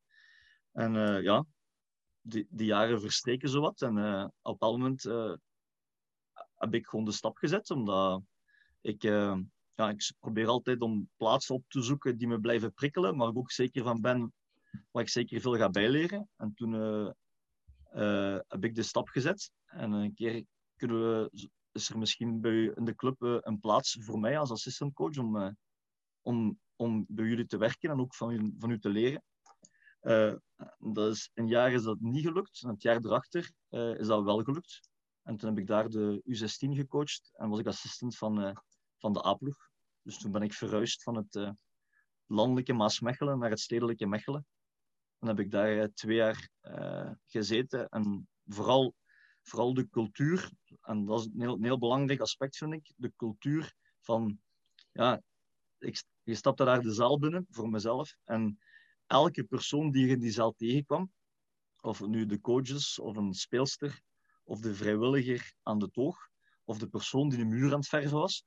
En uh, ja, die, die, jaren verstreken zowat. En uh, op bepaald moment uh, heb ik gewoon de stap gezet, omdat ik, ja, ik probeer altijd om plaatsen op te zoeken die me blijven prikkelen, maar ik ook zeker van ben waar ik zeker veel ga bijleren. En toen heb ik de stap gezet. En een keer kunnen we, is er misschien bij in de club een plaats voor mij als assistant coach om, om, om bij jullie te werken en ook van, van u te leren. Uh, dat is, een jaar is dat niet gelukt. En het jaar erachter uh, is dat wel gelukt. En toen heb ik daar de U16 gecoacht en was ik assistent van, uh, van de A-ploeg. Dus toen ben ik verhuisd van het landelijke Maasmechelen naar het stedelijke Mechelen. En heb ik daar twee jaar gezeten. En vooral, vooral de cultuur, en dat is een heel, heel belangrijk aspect vind ik, de cultuur van, ja, ik, je stapte daar de zaal binnen voor mezelf. En elke persoon die je in die zaal tegenkwam, of nu de coaches of een speelster, of de vrijwilliger aan de toog, of de persoon die de muur aan het verven was,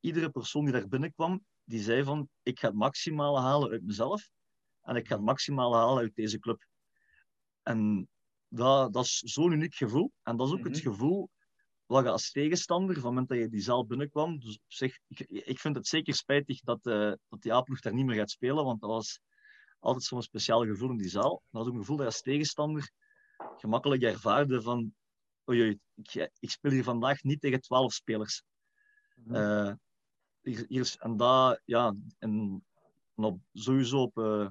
iedere persoon die daar binnenkwam, die zei van, ik ga het maximale halen uit mezelf en ik ga het maximale halen uit deze club. En dat, dat is zo'n uniek gevoel. En dat is ook het Mhm. gevoel wat je als tegenstander, van het moment dat je die zaal binnenkwam, dus op zich, ik, ik vind het zeker spijtig dat, eh, dat die A-ploeg daar niet meer gaat spelen, want dat was altijd zo'n speciaal gevoel in die zaal. Maar dat ook een gevoel dat je als tegenstander gemakkelijk ervaarde van oei, oei, ik, ik speel hier vandaag niet tegen twaalf spelers. Mhm. Eh, hier, hier is, en dat, ja, en, en op, sowieso op, eh,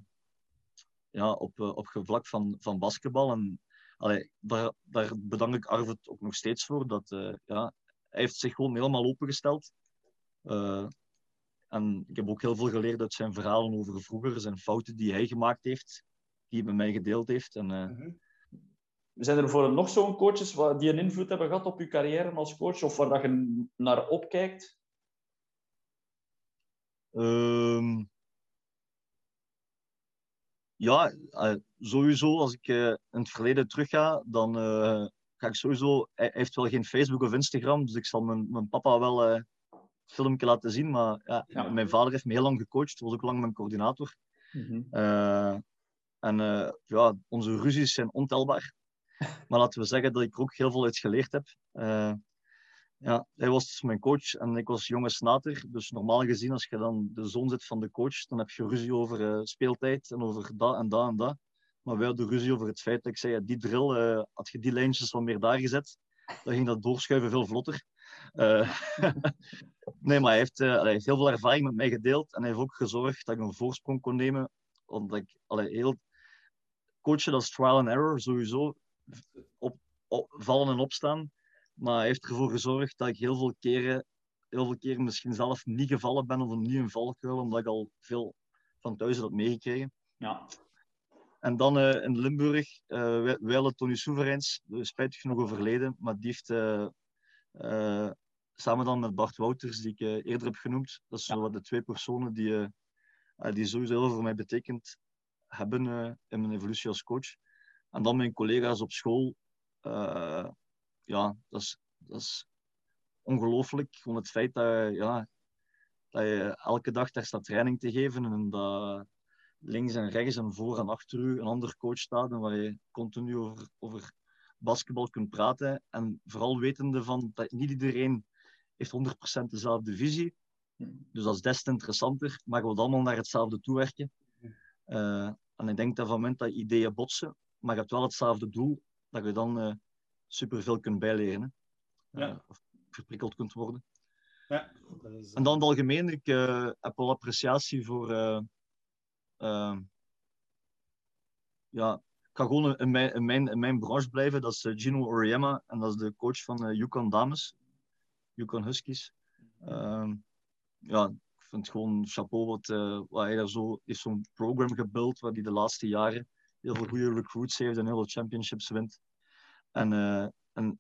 ja, op, eh, op vlak van, van basketbal. En allee, daar, daar bedank ik Arvid ook nog steeds voor. Dat, eh, ja, hij heeft zich gewoon helemaal opengesteld. Eh, en ik heb ook heel veel geleerd uit zijn verhalen over vroeger, zijn fouten die hij gemaakt heeft, die hij met mij gedeeld heeft. En, eh, Mhm. Zijn er voor nog zo'n coaches die een invloed hebben gehad op je carrière als coach of waar dat je naar opkijkt? Ehm, ja, eh, sowieso als ik eh, in het verleden terugga, dan ga ik sowieso. Hij heeft wel geen Facebook of Instagram, dus ik zal mijn, mijn papa wel filmpje laten zien. Maar ja, Ja. mijn vader heeft me heel lang gecoacht, was ook lang mijn coördinator. Eh, en eh, ja, onze ruzies zijn ontelbaar. *laughs* Maar laten we zeggen dat ik er ook heel veel uit geleerd heb. Eh, ja, hij was dus mijn coach en ik was jonge snater. Dus normaal gezien, als je dan de zoon zit van de coach, dan heb je ruzie over speeltijd en over dat en dat en dat. Maar wij hadden ruzie over het feit dat ik zei, ja, die drill, had je die lijntjes wat meer daar gezet, dan ging dat doorschuiven veel vlotter. Eh, *laughs* nee, maar hij heeft, eh, hij heeft heel veel ervaring met mij gedeeld en hij heeft ook gezorgd dat ik een voorsprong kon nemen. Omdat ik allee, heel... Coachen, dat is trial and error, sowieso. Op, op- vallen en opstaan. Maar hij heeft ervoor gezorgd dat ik heel veel keren, heel veel keren misschien zelf niet gevallen ben of niet in valkuil, omdat ik al veel van thuis had meegekregen. Ja. En dan eh, in Limburg, eh wij, wij hadden Tony Soevereins, eh, spijtig genoeg overleden, maar die heeft samen dan met Bart Wouters, die ik eh, eerder heb genoemd, dat zijn Ja. zo wat de twee personen die, eh, eh, die sowieso heel veel voor mij betekend hebben eh, in mijn evolutie als coach. En dan mijn collega's op school, ja, dat is, dat is ongelooflijk. Gewoon het feit dat, je, ja, dat je elke dag daar staat training te geven en dat links en rechts en voor en achter u een ander coach staat en waar je continu over, over basketbal kunt praten. En vooral wetende van dat niet iedereen heeft 100% dezelfde visie. Dus dat is des te interessanter, maar je wilt allemaal naar hetzelfde toewerken. Eh, en ik denk dat van het moment dat ideeën botsen, maar je hebt wel hetzelfde doel, dat je dan eh superveel kunt bijleren. hè. Ja. Eh, of verprikkeld kunt worden. Ja, is, En dan in het algemeen, ik uh, heb wel appreciatie voor... Uh, uh, ja, ik ga gewoon in mijn, in, mijn, in mijn branche blijven. Dat is Gino Oriema en dat is de coach van Yukon Dames. Yukon Huskies. Ehm, ja, ik vind het gewoon chapeau wat, wat hij daar zo... heeft zo'n program gebuild, wat hij de laatste jaren heel veel goede recruits heeft en heel veel championships wint. En, uh, en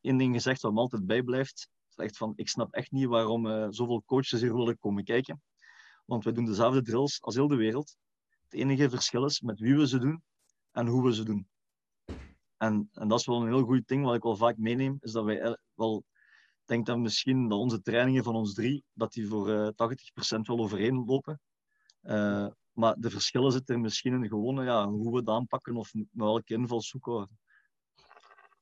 één ding gezegd wat me altijd bijblijft, is echt van, ik snap echt niet waarom uh, zoveel coaches hier willen komen kijken. Want wij doen dezelfde drills als heel de wereld. Het enige verschil is met wie we ze doen en hoe we ze doen. En, en dat is wel een heel goed ding wat ik wel vaak meeneem, is dat wij wel denk dat misschien dat onze trainingen van ons drie, dat die voor uh, eh, 80% wel overeen lopen. Uh, maar de verschillen zitten misschien in gewone, ja, hoe we het aanpakken of met welke invalshoek.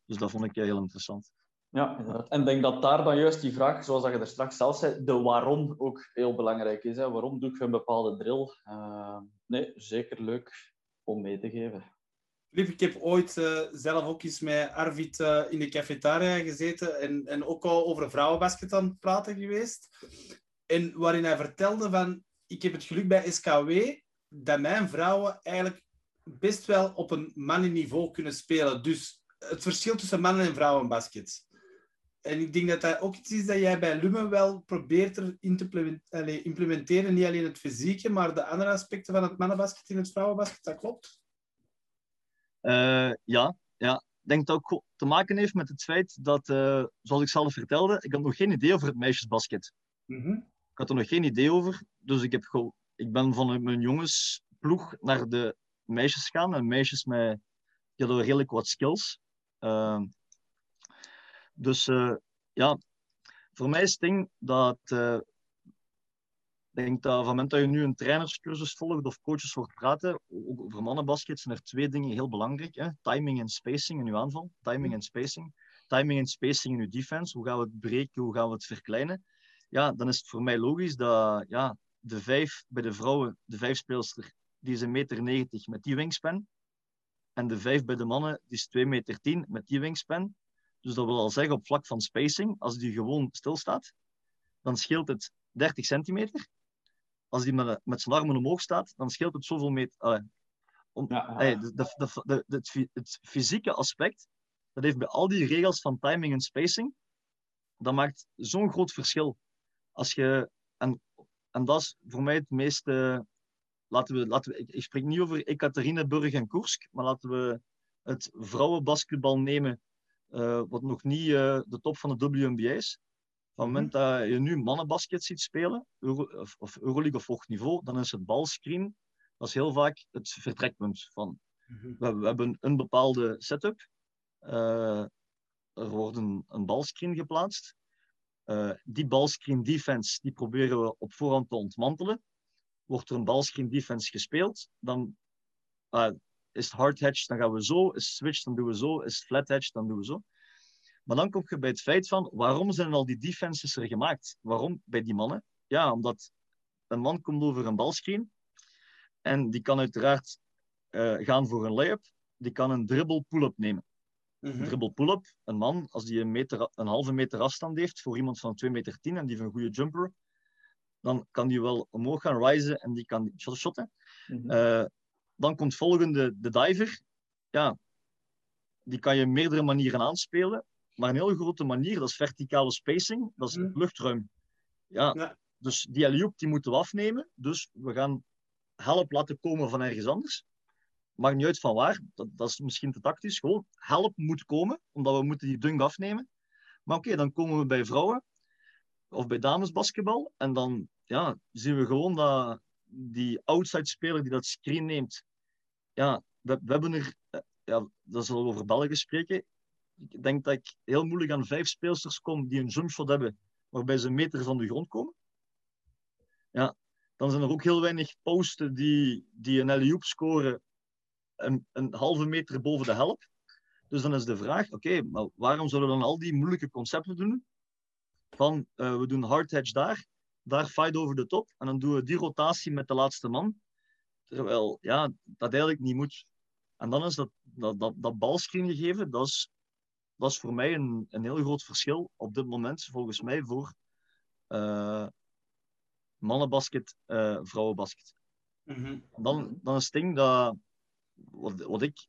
Dus dat vond ik heel interessant. Ja, inderdaad. En ik denk dat daar dan juist die vraag, zoals dat je er straks zelf zei, de waarom ook heel belangrijk is. Hè? Waarom doe ik een bepaalde drill? Uh, nee, zeker leuk om mee te geven. Filip, ik heb ooit uh, zelf ook eens met Arvid uh, in de cafetaria gezeten en, en ook al over vrouwenbasket aan het praten geweest. En waarin hij vertelde van, ik heb het geluk bij SKW dat mijn vrouwen eigenlijk best wel op een mannenniveau kunnen spelen. Dus het verschil tussen mannen- en vrouwenbasket. En ik denk dat dat ook iets is dat jij bij Lumen wel probeert te implementeren. Niet alleen het fysieke, maar de andere aspecten van het mannenbasket in het vrouwenbasket. Dat klopt? Uh, ja, ja. Ik denk dat ook te maken heeft met het feit dat, uh, zoals ik zelf vertelde, ik had nog geen idee over het meisjesbasket. Mm -hmm. Ik had er nog geen idee over. Dus ik, heb ik ben van mijn jongensploeg naar de meisjes gegaan. En meisjes met, die hadden redelijk wat skills. Uh, dus uh, ja, voor mij is het ding dat denk dat van het moment dat je nu een trainerscursus volgt of coaches hoort praten, over mannenbasket zijn er twee dingen heel belangrijk. Hè? Timing en spacing in uw aanval. Timing en spacing. Timing en spacing in uw defense. Hoe gaan we het breken? Hoe gaan we het verkleinen? Ja, dan is het voor mij logisch dat ja, de vijf bij de vrouwen, de vijf speelster, die is een meter 90 met die wingspan. En de vijf bij de mannen, die is 2 meter 10 met die wingspan. Dus dat wil al zeggen, op vlak van spacing, als die gewoon stilstaat, dan scheelt het 30 centimeter. Als die met, met zijn armen omhoog staat, dan scheelt het zoveel meter. om, ja, de, de, de, het, het fysieke aspect, dat heeft bij al die regels van timing en spacing, dat maakt zo'n groot verschil. Als je, en, en dat is voor mij het meeste. Laten we, laten we, ik, ik spreek niet over Ekaterinburg en Koersk, maar laten we het vrouwenbasketbal nemen, uh, wat nog niet uh, de top van de WNBA is. Het moment dat je nu mannenbasket ziet spelen, Euro, of, of Euroleague of hoog niveau, dan is het balscreen dat is heel vaak het vertrekpunt van. Mm-hmm. We, we, hebben een bepaalde setup. Uh, er wordt een, een balscreen geplaatst. Uh, die balscreen defense die proberen we op voorhand te ontmantelen. Wordt er een balscreen defense gespeeld, dan uh, is het hard hedge, dan gaan we zo. Is switch, dan doen we zo. Is flat hedge, dan doen we zo. Maar dan kom je bij het feit van, waarom zijn al die defenses er gemaakt? Waarom bij die mannen? Ja, omdat een man komt over een balscreen en die kan uiteraard uh, gaan voor een layup. Die kan een dribble pull-up nemen. Mm -hmm. Dribble pull-up, een man, als die een, meter, een halve meter afstand heeft voor iemand van 2 meter 10 en die heeft een goede jumper, dan kan die wel omhoog gaan risen en die kan shotten. Mm -hmm. uh, dan komt volgende de diver. Ja, die kan je meerdere manieren aanspelen, maar een heel grote manier, dat is verticale spacing, dat is mm luchtruim. Ja, ja. Dus die alley die moeten we afnemen, dus we gaan help laten komen van ergens anders maakt niet uit van waar, dat, dat, is misschien te tactisch. Gewoon help moet komen, omdat we moeten die dunk afnemen. Maar oké, okay, dan komen we bij vrouwen of bij damesbasketbal. En dan ja, zien we gewoon dat die outside speler die dat screen neemt. Ja, we, we hebben er, ja, dat zullen we over België spreken. Ik denk dat ik heel moeilijk aan vijf speelsters kom die een jumpshot hebben waarbij ze een meter van de grond komen. Ja, dan zijn er ook heel weinig posten die, die een alley scoren een, een halve meter boven de help. Dus dan is de vraag, oké, maar waarom zullen we dan al die moeilijke concepten doen? Van, uh, we doen hard hedge daar, daar fight over de top, en dan doen we die rotatie met de laatste man. Terwijl, ja, dat eigenlijk niet moet. En dan is dat, dat, dat, dat balscreen gegeven, dat is, dat is voor mij een, een heel groot verschil op dit moment, volgens mij, voor uh, mannenbasket, uh, vrouwenbasket. Mhm. dan, dan is het ding dat, wat, wat ik,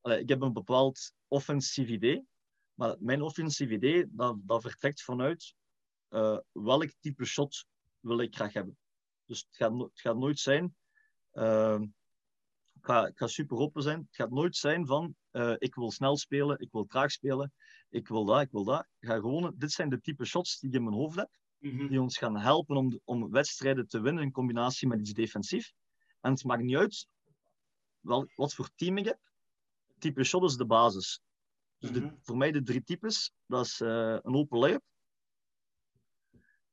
allee, ik heb een bepaald offensief idee, maar mijn offensief idee, dat, dat vertrekt vanuit uh, welk type shot wil ik graag hebben. Dus het gaat, het gaat nooit zijn, ga, ik ga super open zijn, het gaat nooit zijn van uh, ik wil snel spelen, ik wil traag spelen, ik wil dat, ik wil dat. Ik ga gewoon, dit zijn de type shots die ik in mijn hoofd heb, Mhm. die ons gaan helpen om, om wedstrijden te winnen in combinatie met iets defensief. En het maakt niet uit wel, wat voor team ik heb. Type shot is de basis. Dus de, Mhm. voor mij de drie types, dat is uh, een open layup.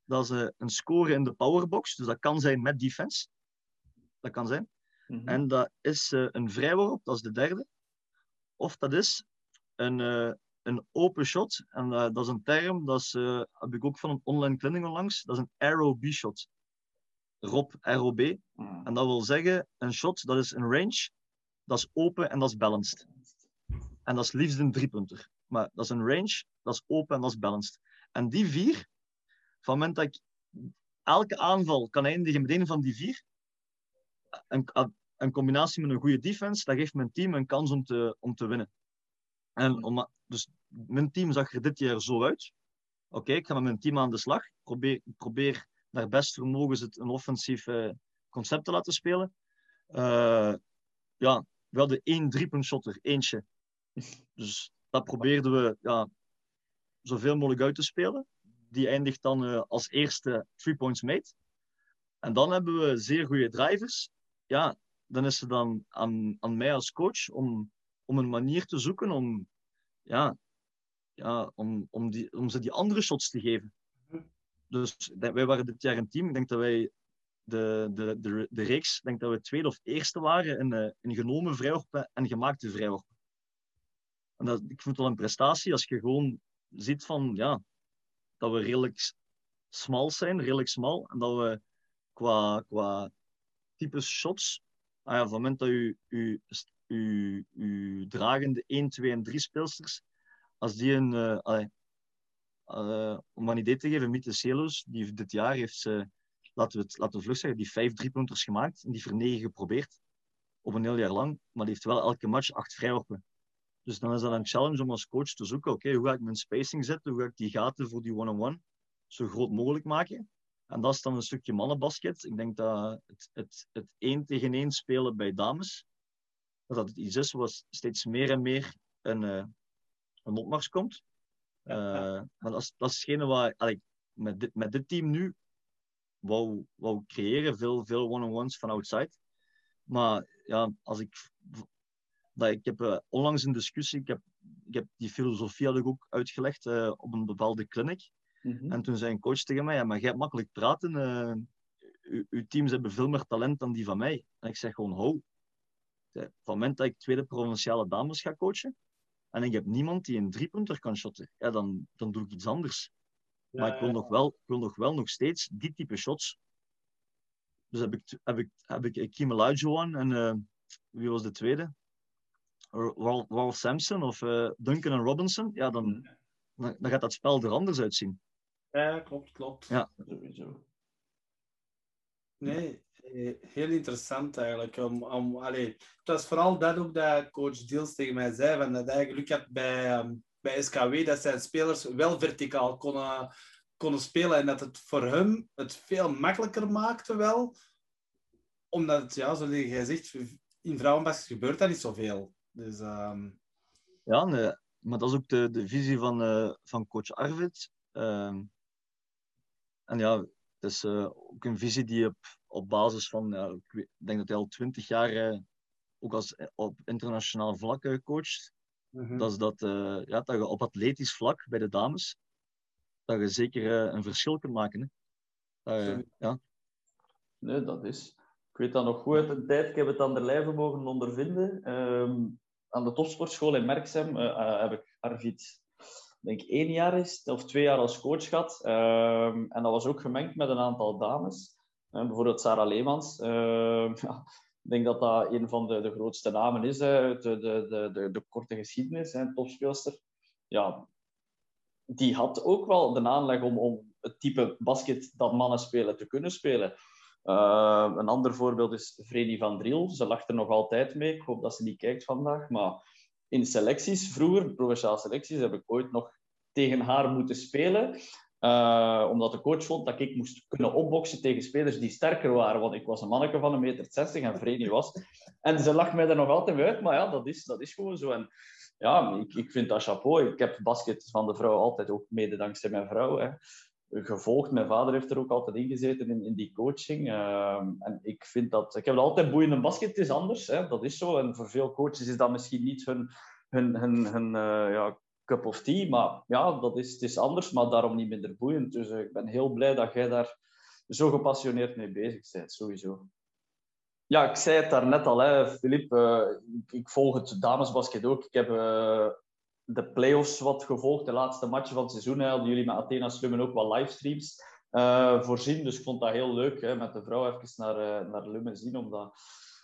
Dat is uh, een score in de powerbox, dus dat kan zijn met defense. Dat kan zijn. Mm -hmm. En dat is uh, een vrijworp, dat is de derde. Of dat is een, uh, een open shot. En uh, dat is een term, dat is, heb ik ook van een online clinic onlangs. Dat is een arrow B-shot. ROB, ROB. Mm. En dat wil zeggen, een shot, dat is een range, dat is open en dat is balanced. En dat is liefst een driepunter. Maar dat is een range, dat is open en dat is balanced. En die vier, van het moment dat ik elke aanval kan eindigen met een van die vier, een, een combinatie met een goede defense, dat geeft mijn team een kans om te, om te winnen. En om, dus mijn team zag er dit jaar zo uit. Oké, okay, ik ga met mijn team aan de slag. Ik probeer, probeer naar best vermogens het een offensief uh, concept te laten spelen. Uh, ja, we hadden één driepunt shotter, eentje. Dus dat probeerden we ja, zoveel mogelijk uit te spelen. Die eindigt dan uh, als eerste three points made. En dan hebben we zeer goede drivers. Ja, dan is het dan aan, aan mij als coach om, om een manier te zoeken om, ja, ja, om, om, die, om ze die andere shots te geven. Dus wij waren dit jaar een team. Ik denk dat wij de, de, de, de reeks, denk dat we tweede of eerste waren in, uh, in genomen vrijworpen en gemaakte vrijworpen. En dat, ik vind het wel een prestatie als je gewoon ziet van, ja, dat we redelijk smal zijn, redelijk smal. En dat we qua, qua types shots, ah van het moment dat u, u, u, u dragende 1, 2 en 3 speelsters, als die een, allee, uh, om een idee te geven, Miete Celos, die dit jaar heeft laten we het laten we vlug zeggen, die vijf driepunters gemaakt en die voor negen geprobeerd. Op een heel jaar lang, maar die heeft wel elke match acht vrijworpen. Dus dan is dat een challenge om als coach te zoeken, oké, hoe ga ik mijn spacing zetten, hoe ga ik die gaten voor die one-on-one zo groot mogelijk maken. En dat is dan een stukje mannenbasket. Ik denk dat het, het, het één tegen één spelen bij dames, dat het iets is wat steeds meer en meer een, uh, een opmars komt. Uh, maar dat is, dat is hetgene wat allee, met, dit, met dit team nu wou, wou creëren. Veel, veel one-on-ones van outside. Maar ja, als ik... Dat, ik heb uh, onlangs een discussie, ik heb, ik heb die filosofie had ik ook uitgelegd uh, op een bepaalde clinic. Mm -hmm. En toen zei een coach tegen mij, ja, maar jij hebt makkelijk praten. Uh, uw teams hebben veel meer talent dan die van mij. En ik zeg gewoon, hou. Van het moment dat ik tweede provinciale dames ga coachen, en ik heb niemand die een driepunter kan shotten, ja, dan, dan doe ik iets anders. Ja, maar ik wil, ja. nog wel, ik wil nog wel nog steeds die type shots. Dus heb ik, heb ik, heb ik Kim Elijah en uh, wie was de tweede? Ralph Sampson of uh, Duncan en Robinson. Ja, dan, dan, dan, gaat dat spel er anders uitzien. Ja, klopt, klopt. Ja. Sowieso. Nee, heel interessant eigenlijk. Om, om, allee, het was vooral dat ook dat coach Deals tegen mij zei, van dat hij geluk had bij, um, bij SKW, dat zijn spelers wel verticaal konden, konden spelen en dat het voor hem het veel makkelijker maakte wel. Omdat het, ja, zoals jij zegt, in vrouwenbasket gebeurt dat niet zoveel. Dus, um... Ja, nee, maar dat is ook de, de visie van, uh, van coach Arvid. Um, en ja, het is uh, ook een visie die op, op basis van, ja, ik, denk dat hij al twintig jaar uh, ook als, op internationaal vlak coacht. Mm -hmm. Dat is dat, ja, dat je op atletisch vlak bij de dames, dat je zeker een verschil kunt maken. Hè. Dat, ja. Nee, dat is. Ik weet dat nog goed uit een tijd. Ik heb het aan de lijve mogen ondervinden. Um, aan de topsportschool in Merksem heb ik Arvid denk ik één jaar is, of twee jaar als coach gehad. Um, en dat was ook gemengd met een aantal dames. Uh, bijvoorbeeld Sarah Leemans. *laughs* Ja, ik denk dat dat een van de, de grootste namen is uit de, de, de, de, korte geschiedenis, hè, topspeelster. Ja, die had ook wel de aanleg om, om het type basket dat mannen spelen te kunnen spelen. Een ander voorbeeld is Vreni van Driel. Ze lacht er nog altijd mee. Ik hoop dat ze niet kijkt vandaag. Maar in selecties vroeger, provinciale selecties, heb ik ooit nog tegen haar moeten spelen. Uh, omdat de coach vond dat ik moest kunnen opboksen tegen spelers die sterker waren. Want ik was een manneke van een meter 60 en Vreni was. En ze lacht mij er nog altijd uit. Maar ja, dat is, dat is gewoon zo. En ja, ik, ik vind dat chapeau. Ik heb basket van de vrouw altijd ook mede dankzij mijn vrouw. Hè gevolgd. Mijn vader heeft er ook altijd in gezeten in, in die coaching. Ehm, en ik vind dat... Ik heb altijd boeiende basket, het is anders. Hè? Dat is zo. En voor veel coaches is dat misschien niet hun, hun, hun, hun uh, ja, cup of tea. Maar ja, dat is, het is anders, maar daarom niet minder boeiend. Dus uh, ik ben heel blij dat jij daar zo gepassioneerd mee bezig bent, sowieso. Ja, ik zei het daarnet al, hè, Filip. Ik, ik, volg het damesbasket ook. Ik heb de play-offs wat gevolgd, de laatste matchen van het seizoen. Hè, hadden jullie met Athena Slummen ook wat livestreams uh, voorzien. Dus ik vond dat heel leuk, hè, met de vrouw even naar, uh, naar Lummen zien. Omdat,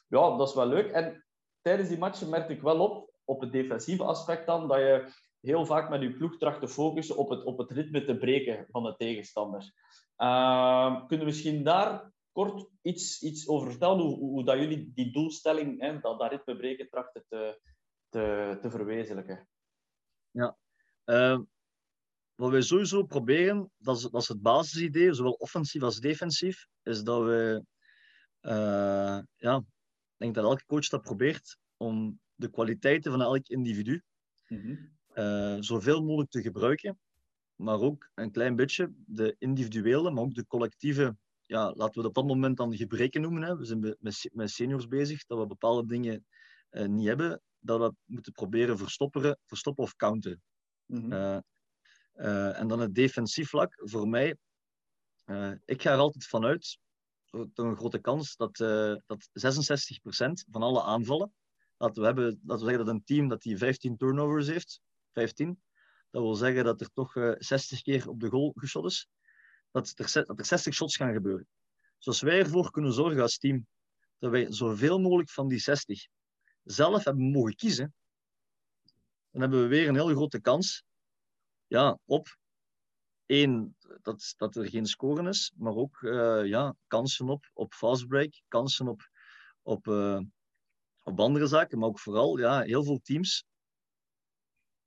ja, dat is wel leuk. En tijdens die matchen merkte ik wel op, op het defensieve aspect dan, dat je heel vaak met je ploeg tracht te focussen op het, op het ritme te breken van de tegenstander. Uh, kunnen we misschien daar kort iets, iets over vertellen, hoe, hoe dat jullie die doelstelling, hè, dat, dat ritme breken, trachten te, te, te verwezenlijken? Ja. Uh, wat wij sowieso proberen, dat is, dat is het basisidee, zowel offensief als defensief, is dat we, uh, ja, ik denk dat elke coach dat probeert om de kwaliteiten van elk individu mm uh, zoveel mogelijk te gebruiken, maar ook een klein beetje de individuele, maar ook de collectieve, ja, laten we dat op dat moment dan gebreken noemen. Hè. We zijn met, met seniors bezig, dat we bepaalde dingen uh, niet hebben dat we dat moeten proberen verstoppen, verstoppen of counteren. Mm en dan het defensief vlak, voor mij, uh, ik ga er altijd vanuit, toch een grote kans, dat, dat 66% van alle aanvallen, dat we, hebben, dat we zeggen dat een team dat die 15 turnovers heeft, 15, dat wil zeggen dat er toch 60 keer op de goal geschot is, dat er, dat er 60 shots gaan gebeuren. Dus als wij ervoor kunnen zorgen als team dat wij zoveel mogelijk van die 60 zelf hebben mogen kiezen, dan hebben we weer een heel grote kans ja, op één, dat, dat er geen scoren is, maar ook uh, ja, kansen op, op fastbreak, kansen op, op, uh, op andere zaken, maar ook vooral ja, heel veel teams,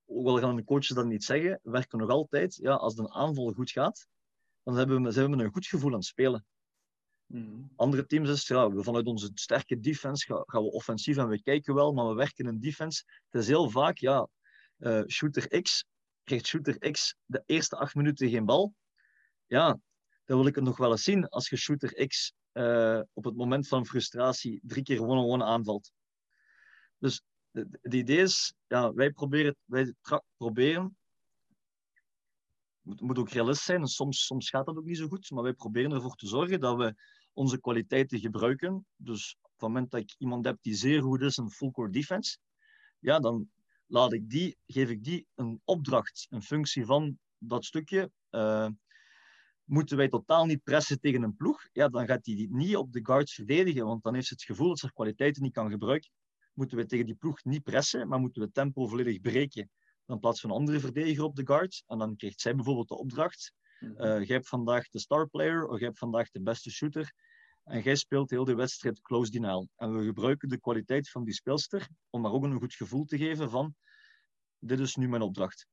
ook al gaan de coaches dat niet zeggen, werken nog altijd, ja, als de aanval goed gaat, dan hebben we, zijn we een goed gevoel aan het spelen. Mhm. Andere teams is, ja, we vanuit onze sterke defense gaan, we offensief en we kijken wel, maar we werken in defense. Het is heel vaak, ja, uh, shooter X krijgt shooter X de eerste acht minuten geen bal. Ja, dan wil ik het nog wel eens zien als je shooter X uh, op het moment van frustratie drie keer one-on-one aanvalt. Dus het idee is, ja, wij proberen, wij proberen het moet ook realist zijn soms, soms gaat dat ook niet zo goed, maar wij proberen ervoor te zorgen dat we onze kwaliteiten gebruiken. Dus op het moment dat ik iemand heb die zeer goed is in full core defense, ja, dan laat ik die, geef ik die een opdracht, een functie van dat stukje. Uh, moeten wij totaal niet pressen tegen een ploeg, ja, dan gaat hij niet op de guards verdedigen, want dan heeft ze het gevoel dat ze kwaliteiten niet kan gebruiken. Moeten we tegen die ploeg niet pressen, maar moeten we tempo volledig breken. Dan plaatsen we een andere verdediger op de guard. En dan krijgt zij bijvoorbeeld de opdracht. Uh, jij hebt vandaag de star player, of jij hebt vandaag de beste shooter. En jij speelt heel de wedstrijd close denial. En we gebruiken de kwaliteit van die speelster om haar ook een goed gevoel te geven van dit is nu mijn opdracht.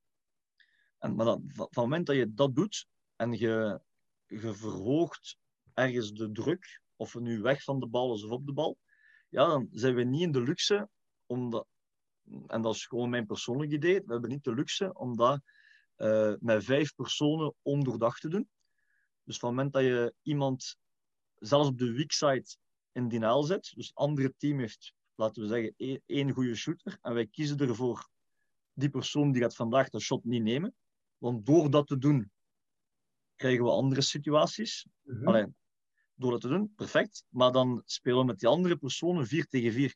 En, maar dat, van het moment dat je dat doet en je, je verhoogt ergens de druk, of het nu weg van de bal is of op de bal, ja, dan zijn we niet in de luxe om dat, en dat is gewoon mijn persoonlijk idee, we hebben niet de luxe om dat uh, met vijf personen ondoordacht te doen. Dus van het moment dat je iemand zelfs op de weak side in denial zet, dus het andere team heeft, laten we zeggen, één goede shooter, en wij kiezen ervoor, die persoon die gaat vandaag de shot niet nemen, want door dat te doen, krijgen we andere situaties. Mm -hmm. door dat te doen, perfect, maar dan spelen we met die andere personen 4 tegen 4.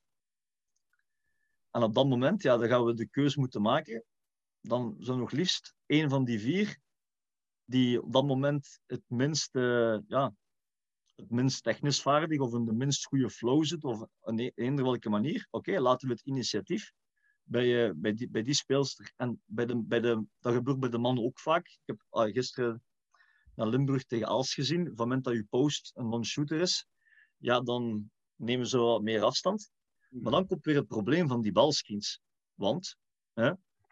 En op dat moment, ja, dan gaan we de keuze moeten maken. Dan zijn nog liefst één van die vier die op dat moment het minst, ja, het minst technisch vaardig of in de minst goede flow zit of in e-, eender welke manier. Oké, laten we het initiatief bij, uh, bij, die, bij die speelster. En bij de, bij de, dat gebeurt bij de mannen ook vaak. Ik heb uh, gisteren naar Limburg tegen Als gezien. Van het moment dat je post een non-shooter is, ja, dan nemen ze wat meer afstand. Maar dan komt weer het probleem van die balscreens. Want, hè,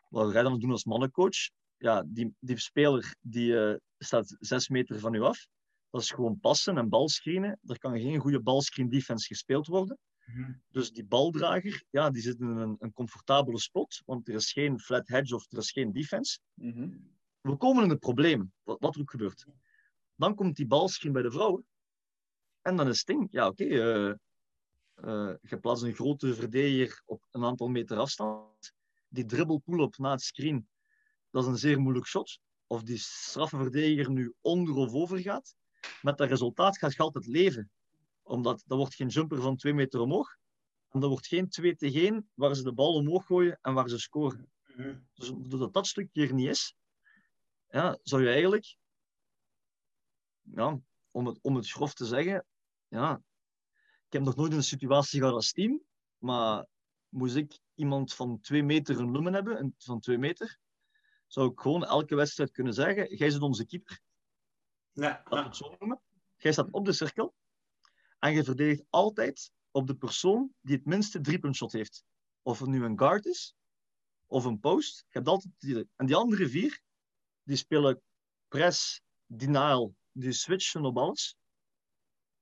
wat ga je dan doen als mannencoach? Ja, die, die speler die uh, staat zes meter van u af. Dat is gewoon passen en balscreenen. Er kan geen goede balscreen defense gespeeld worden. Mhm. Dus die baldrager, ja, die zit in een, een comfortabele spot, want er is geen flat hedge of er is geen defense. Mhm. We komen in de problemen, wat, wat er ook gebeurt. Dan komt die balscreen bij de vrouwen. En dan is het ding, ja oké, eh, eh, je plaatst een grote verdediger op een aantal meter afstand. Die dribbel pull-up na het screen, dat is een zeer moeilijk shot. Of die straffe verdediger nu onder of over gaat. Met dat resultaat gaat je altijd leven omdat dat wordt geen jumper van twee meter omhoog. En dat wordt geen 2 tegen 1 waar ze de bal omhoog gooien en waar ze scoren. Dus doordat dat stukje er niet is, ja, zou je eigenlijk, ja, om, het, om het grof te zeggen, ja, heb nog nooit een situatie gehad als team, maar moest ik iemand van 2 meter een lumen hebben, van 2 meter, zou ik gewoon elke wedstrijd kunnen zeggen, jij bent onze keeper. Ja, we het zo noemen. Jij staat op de cirkel en je verdedigt altijd op de persoon die het minste driepuntshot heeft. Of het nu een guard is, of een post. Je hebt altijd die. En die andere vier, die spelen press, denial, die switchen op alles.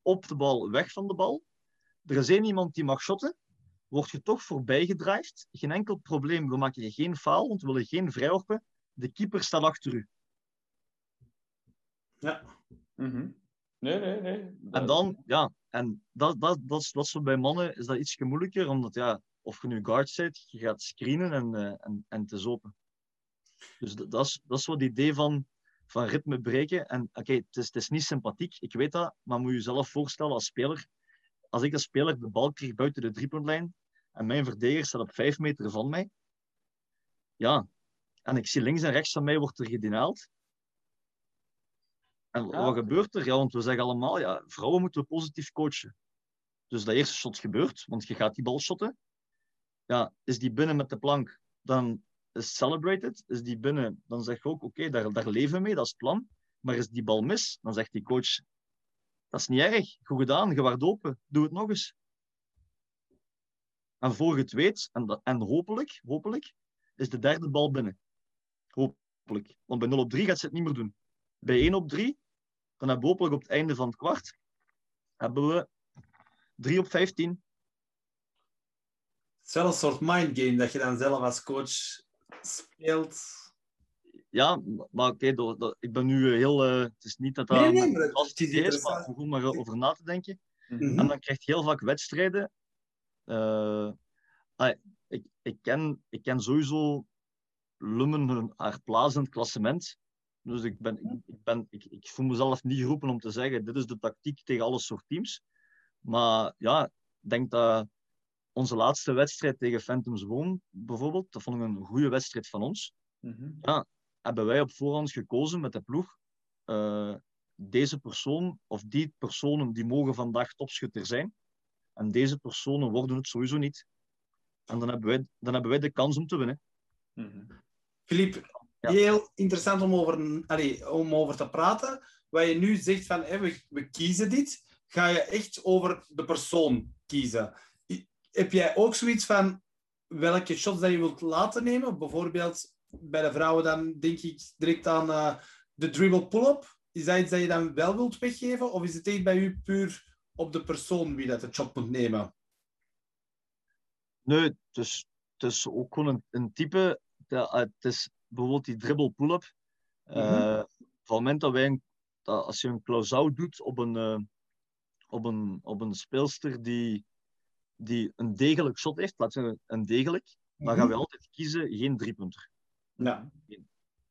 Op de bal, weg van de bal. Er is één iemand die mag shotten. Word je toch voorbij gedreigd. Geen enkel probleem. We maken je geen foul, want we willen geen vrijworpen. De keeper staat achter u. Ja. Mhm. Nee, nee, nee. En dan, ja, en dat, dat, dat, is, dat zo bij mannen is dat iets moeilijker, omdat ja, of je nu guard bent, je gaat screenen en, uh, en, en het is open. Dus dat, dat, is, dat is wat het idee van, van ritme breken. En oké, okay, het, is, het is niet sympathiek, ik weet dat, maar moet je jezelf voorstellen als speler, als ik als speler de bal krijg buiten de driepuntlijn en mijn verdediger staat op vijf meter van mij, ja, en ik zie links en rechts van mij wordt er gedenaald, en ja. wat gebeurt er? Ja, want we zeggen allemaal, ja, vrouwen moeten we positief coachen. Dus dat eerste shot gebeurt, want je gaat die bal shotten. Ja, is die binnen met de plank, dan is celebrated. Is die binnen, dan zeg je ook, oké, okay, daar, daar leven we mee, dat is het plan. Maar is die bal mis, dan zegt die coach, dat is niet erg, goed gedaan, je doe het nog eens. En voor je het weet, en, en hopelijk, hopelijk, is de derde bal binnen. Hopelijk. Want bij 0 op 3 gaat ze het niet meer doen. Bij 1 op 3, dan hebben we hopelijk op het einde van het kwart, hebben we 3 op 15. Zelfs een soort mindgame dat je dan zelf als coach speelt. Ja, maar oké, okay, ik ben nu heel... Uh, het is niet dat dat nee, nee, maar het is, is maar om maar over na te denken. Mhm. Mm -hmm. En dan krijg je heel vaak wedstrijden. Uh, ah, ik, ik, ken, ik ken sowieso Lummen hun, haar plaats in het klassement. Dus ik, ben, ik, ik, ben, ik, ik voel mezelf niet geroepen om te zeggen, dit is de tactiek tegen alle soort teams. Maar ja, ik denk dat onze laatste wedstrijd tegen Phantoms Boom, bijvoorbeeld, dat vond ik een goede wedstrijd van ons. Mm -hmm. Ja, hebben wij op voorhand gekozen met de ploeg. Uh, deze persoon of die personen die mogen vandaag topschutter zijn. En deze personen worden het sowieso niet. En dan hebben wij, dan hebben wij de kans om te winnen. Filip, mm -hmm. Ja. Heel interessant om over, allee, om over te praten. Wat je nu zegt van we, we kiezen dit, ga je echt over de persoon kiezen. Heb jij ook zoiets van welke shots dat je wilt laten nemen? Bijvoorbeeld bij de vrouwen dan denk ik direct aan uh, de dribble pull-up. Is dat iets dat je dan wel wilt weggeven? Of is het echt bij u puur op de persoon wie dat de shot moet nemen? Nee, het is, het is ook gewoon een, een type. Dat, het is bijvoorbeeld die dribble pull-up. Mm -hmm. uh, van het moment dat wij, een, dat als je een close-out doet op een, uh, op een, op een speelster die, die een degelijk shot heeft, laten we een degelijk, dan gaan we altijd kiezen geen driepunter. Ja.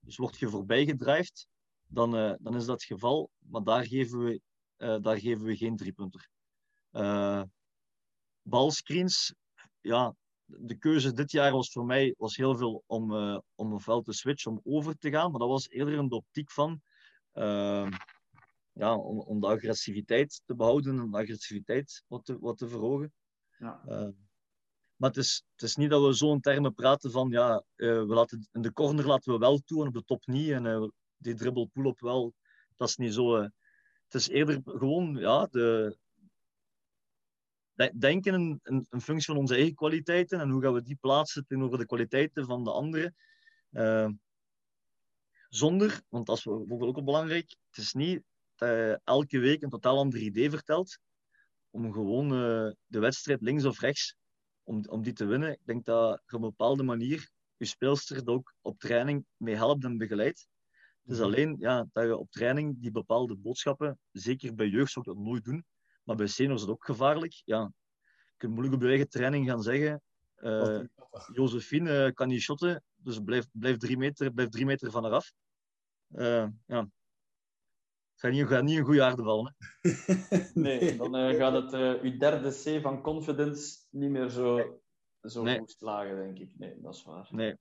Dus word je voorbij gedrijfd, dan, uh, dan is dat het geval, maar daar geven we, daar geven we geen driepunter. balscreens, ja, de keuze dit jaar was voor mij was heel veel om, uh, om een veld te switchen, om over te gaan. Maar dat was eerder in de optiek van uh, ja, om, om de agressiviteit te behouden en de agressiviteit wat te, wat te verhogen. Ja. Maar het is, het is niet dat we zo in termen praten van ja, uh, we laten, in de corner laten we wel toe en op de top niet. En die dribbel pull-up wel. dat is niet zo. het is eerder gewoon ja, de, denken een, functie van onze eigen kwaliteiten en hoe gaan we die plaatsen tegenover de kwaliteiten van de anderen. zonder, want dat is bijvoorbeeld ook belangrijk, het is niet elke week een totaal ander idee vertelt, om gewoon de wedstrijd links of rechts om, om die te winnen. Ik denk dat je op een bepaalde manier je speelster er ook op training mee helpt en begeleidt. Het is mhm. alleen ja, dat je op training die bepaalde boodschappen, zeker bij jeugd zou ik dat nooit doen, maar bij seniors is het ook gevaarlijk. Ja, je kunt moeilijk op je eigen training gaan zeggen, uh, Josephine uh, kan niet shotten, dus blijf, blijf, drie meter, blijf drie meter van haar af. Uh, ja, gaat niet, gaat niet een goede aarde vallen. *laughs* nee, dan uh, gaat het uh, uw derde C van confidence niet meer zo, zo nee. goed slagen, denk ik. Nee, dat is waar. Nee,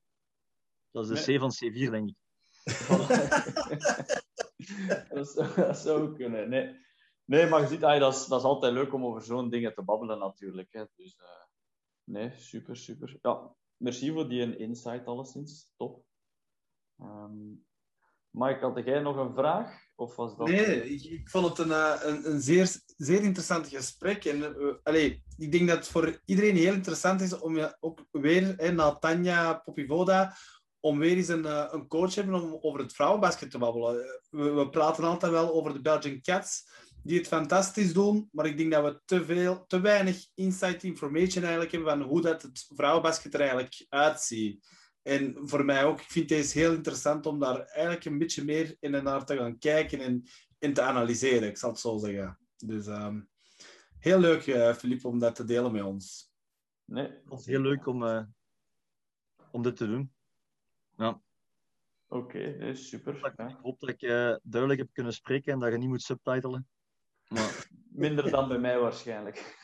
dat is de C van C4, denk ik. *laughs* dat, zou, dat, zou kunnen. Nee, nee maar je ziet, ay, dat, is, dat is altijd leuk om over zo'n dingen te babbelen, natuurlijk. Hè. Dus uh, nee, super, super. Ja, merci voor die insight, alleszins. Top. Um, Mike, had jij nog een vraag? Of was dat... Nee, ik, ik vond het een, eh, een, een, zeer, zeer interessant gesprek. En, uh, allee, ik denk dat het voor iedereen heel interessant is om je ook weer, hè, na Tanja Popivoda, om weer eens een, een coach te hebben om over het vrouwenbasket te babbelen. We, we, praten altijd wel over de Belgian Cats, die het fantastisch doen, maar ik denk dat we te, veel, te weinig insight information eigenlijk hebben van hoe dat het vrouwenbasket er eigenlijk uitziet. En voor mij ook, ik vind deze heel interessant om daar eigenlijk een beetje meer in en naar te gaan kijken en, en te analyseren, ik zal het zo zeggen. Dus um, heel leuk, uh, Philippe, om dat te delen met ons. Nee, het is heel leuk om, uh, om dit te doen. Ja. Oké, okay, super. Ik hoop dat ik uh, duidelijk heb kunnen spreken en dat je niet moet subtitelen. Maar... Minder dan bij mij waarschijnlijk.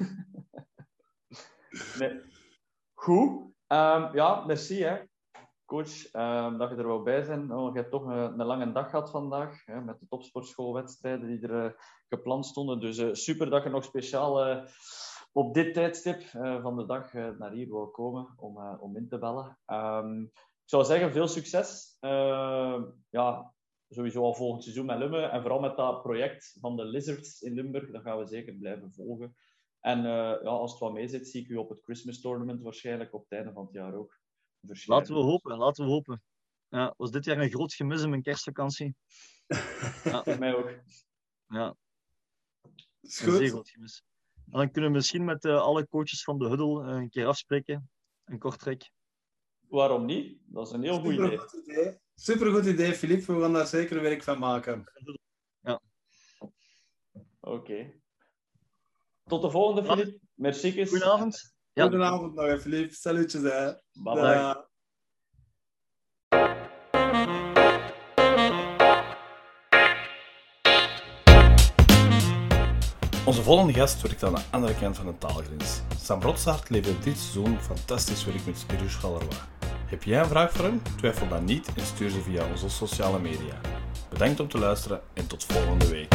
*laughs* nee. Goed. Um, ja, merci. Hè coach, uh, dat je er wel bij bent. Oh, je hebt toch een, een lange dag gehad vandaag, hè, met de topsportschoolwedstrijden die er uh, gepland stonden. Dus uh, super dat je nog speciaal eh, op dit tijdstip van de dag naar hier wil komen om, om in te bellen. Um, ik zou zeggen, veel succes. Ehm, ja, sowieso al volgend seizoen met Lumme. En vooral met dat project van de Lizards in Limburg, dat gaan we zeker blijven volgen. En ja, als het wat mee zit, zie ik u op het Christmas Tournament waarschijnlijk op het einde van het jaar ook. Laten we hopen, laten we hopen. Ja, was dit jaar een groot gemis in mijn kerstvakantie? *laughs* ja. Voor mij ook. Ja. Is goed. Een zeer groot gemis. En dan kunnen we misschien met uh, alle coaches van de Huddle uh, een keer afspreken. Een kort trek. Waarom niet? Dat is een heel goed idee. idee. Supergoed idee, Filip. We gaan daar zeker werk van maken. Ja. Oké. Okay. Tot de volgende, Filip. Merci. Goedenavond. Ja. Goedenavond nog, Filip. Salutjes, hè. Bye bye. Onze volgende gast werkt aan de andere kant van de taalgrens. Sam Rotsaert levert dit seizoen fantastisch werk met Spirush Galerwa. Heb jij een vraag voor hem? Twijfel dan niet en stuur ze via onze sociale media. Bedankt om te luisteren en tot volgende week.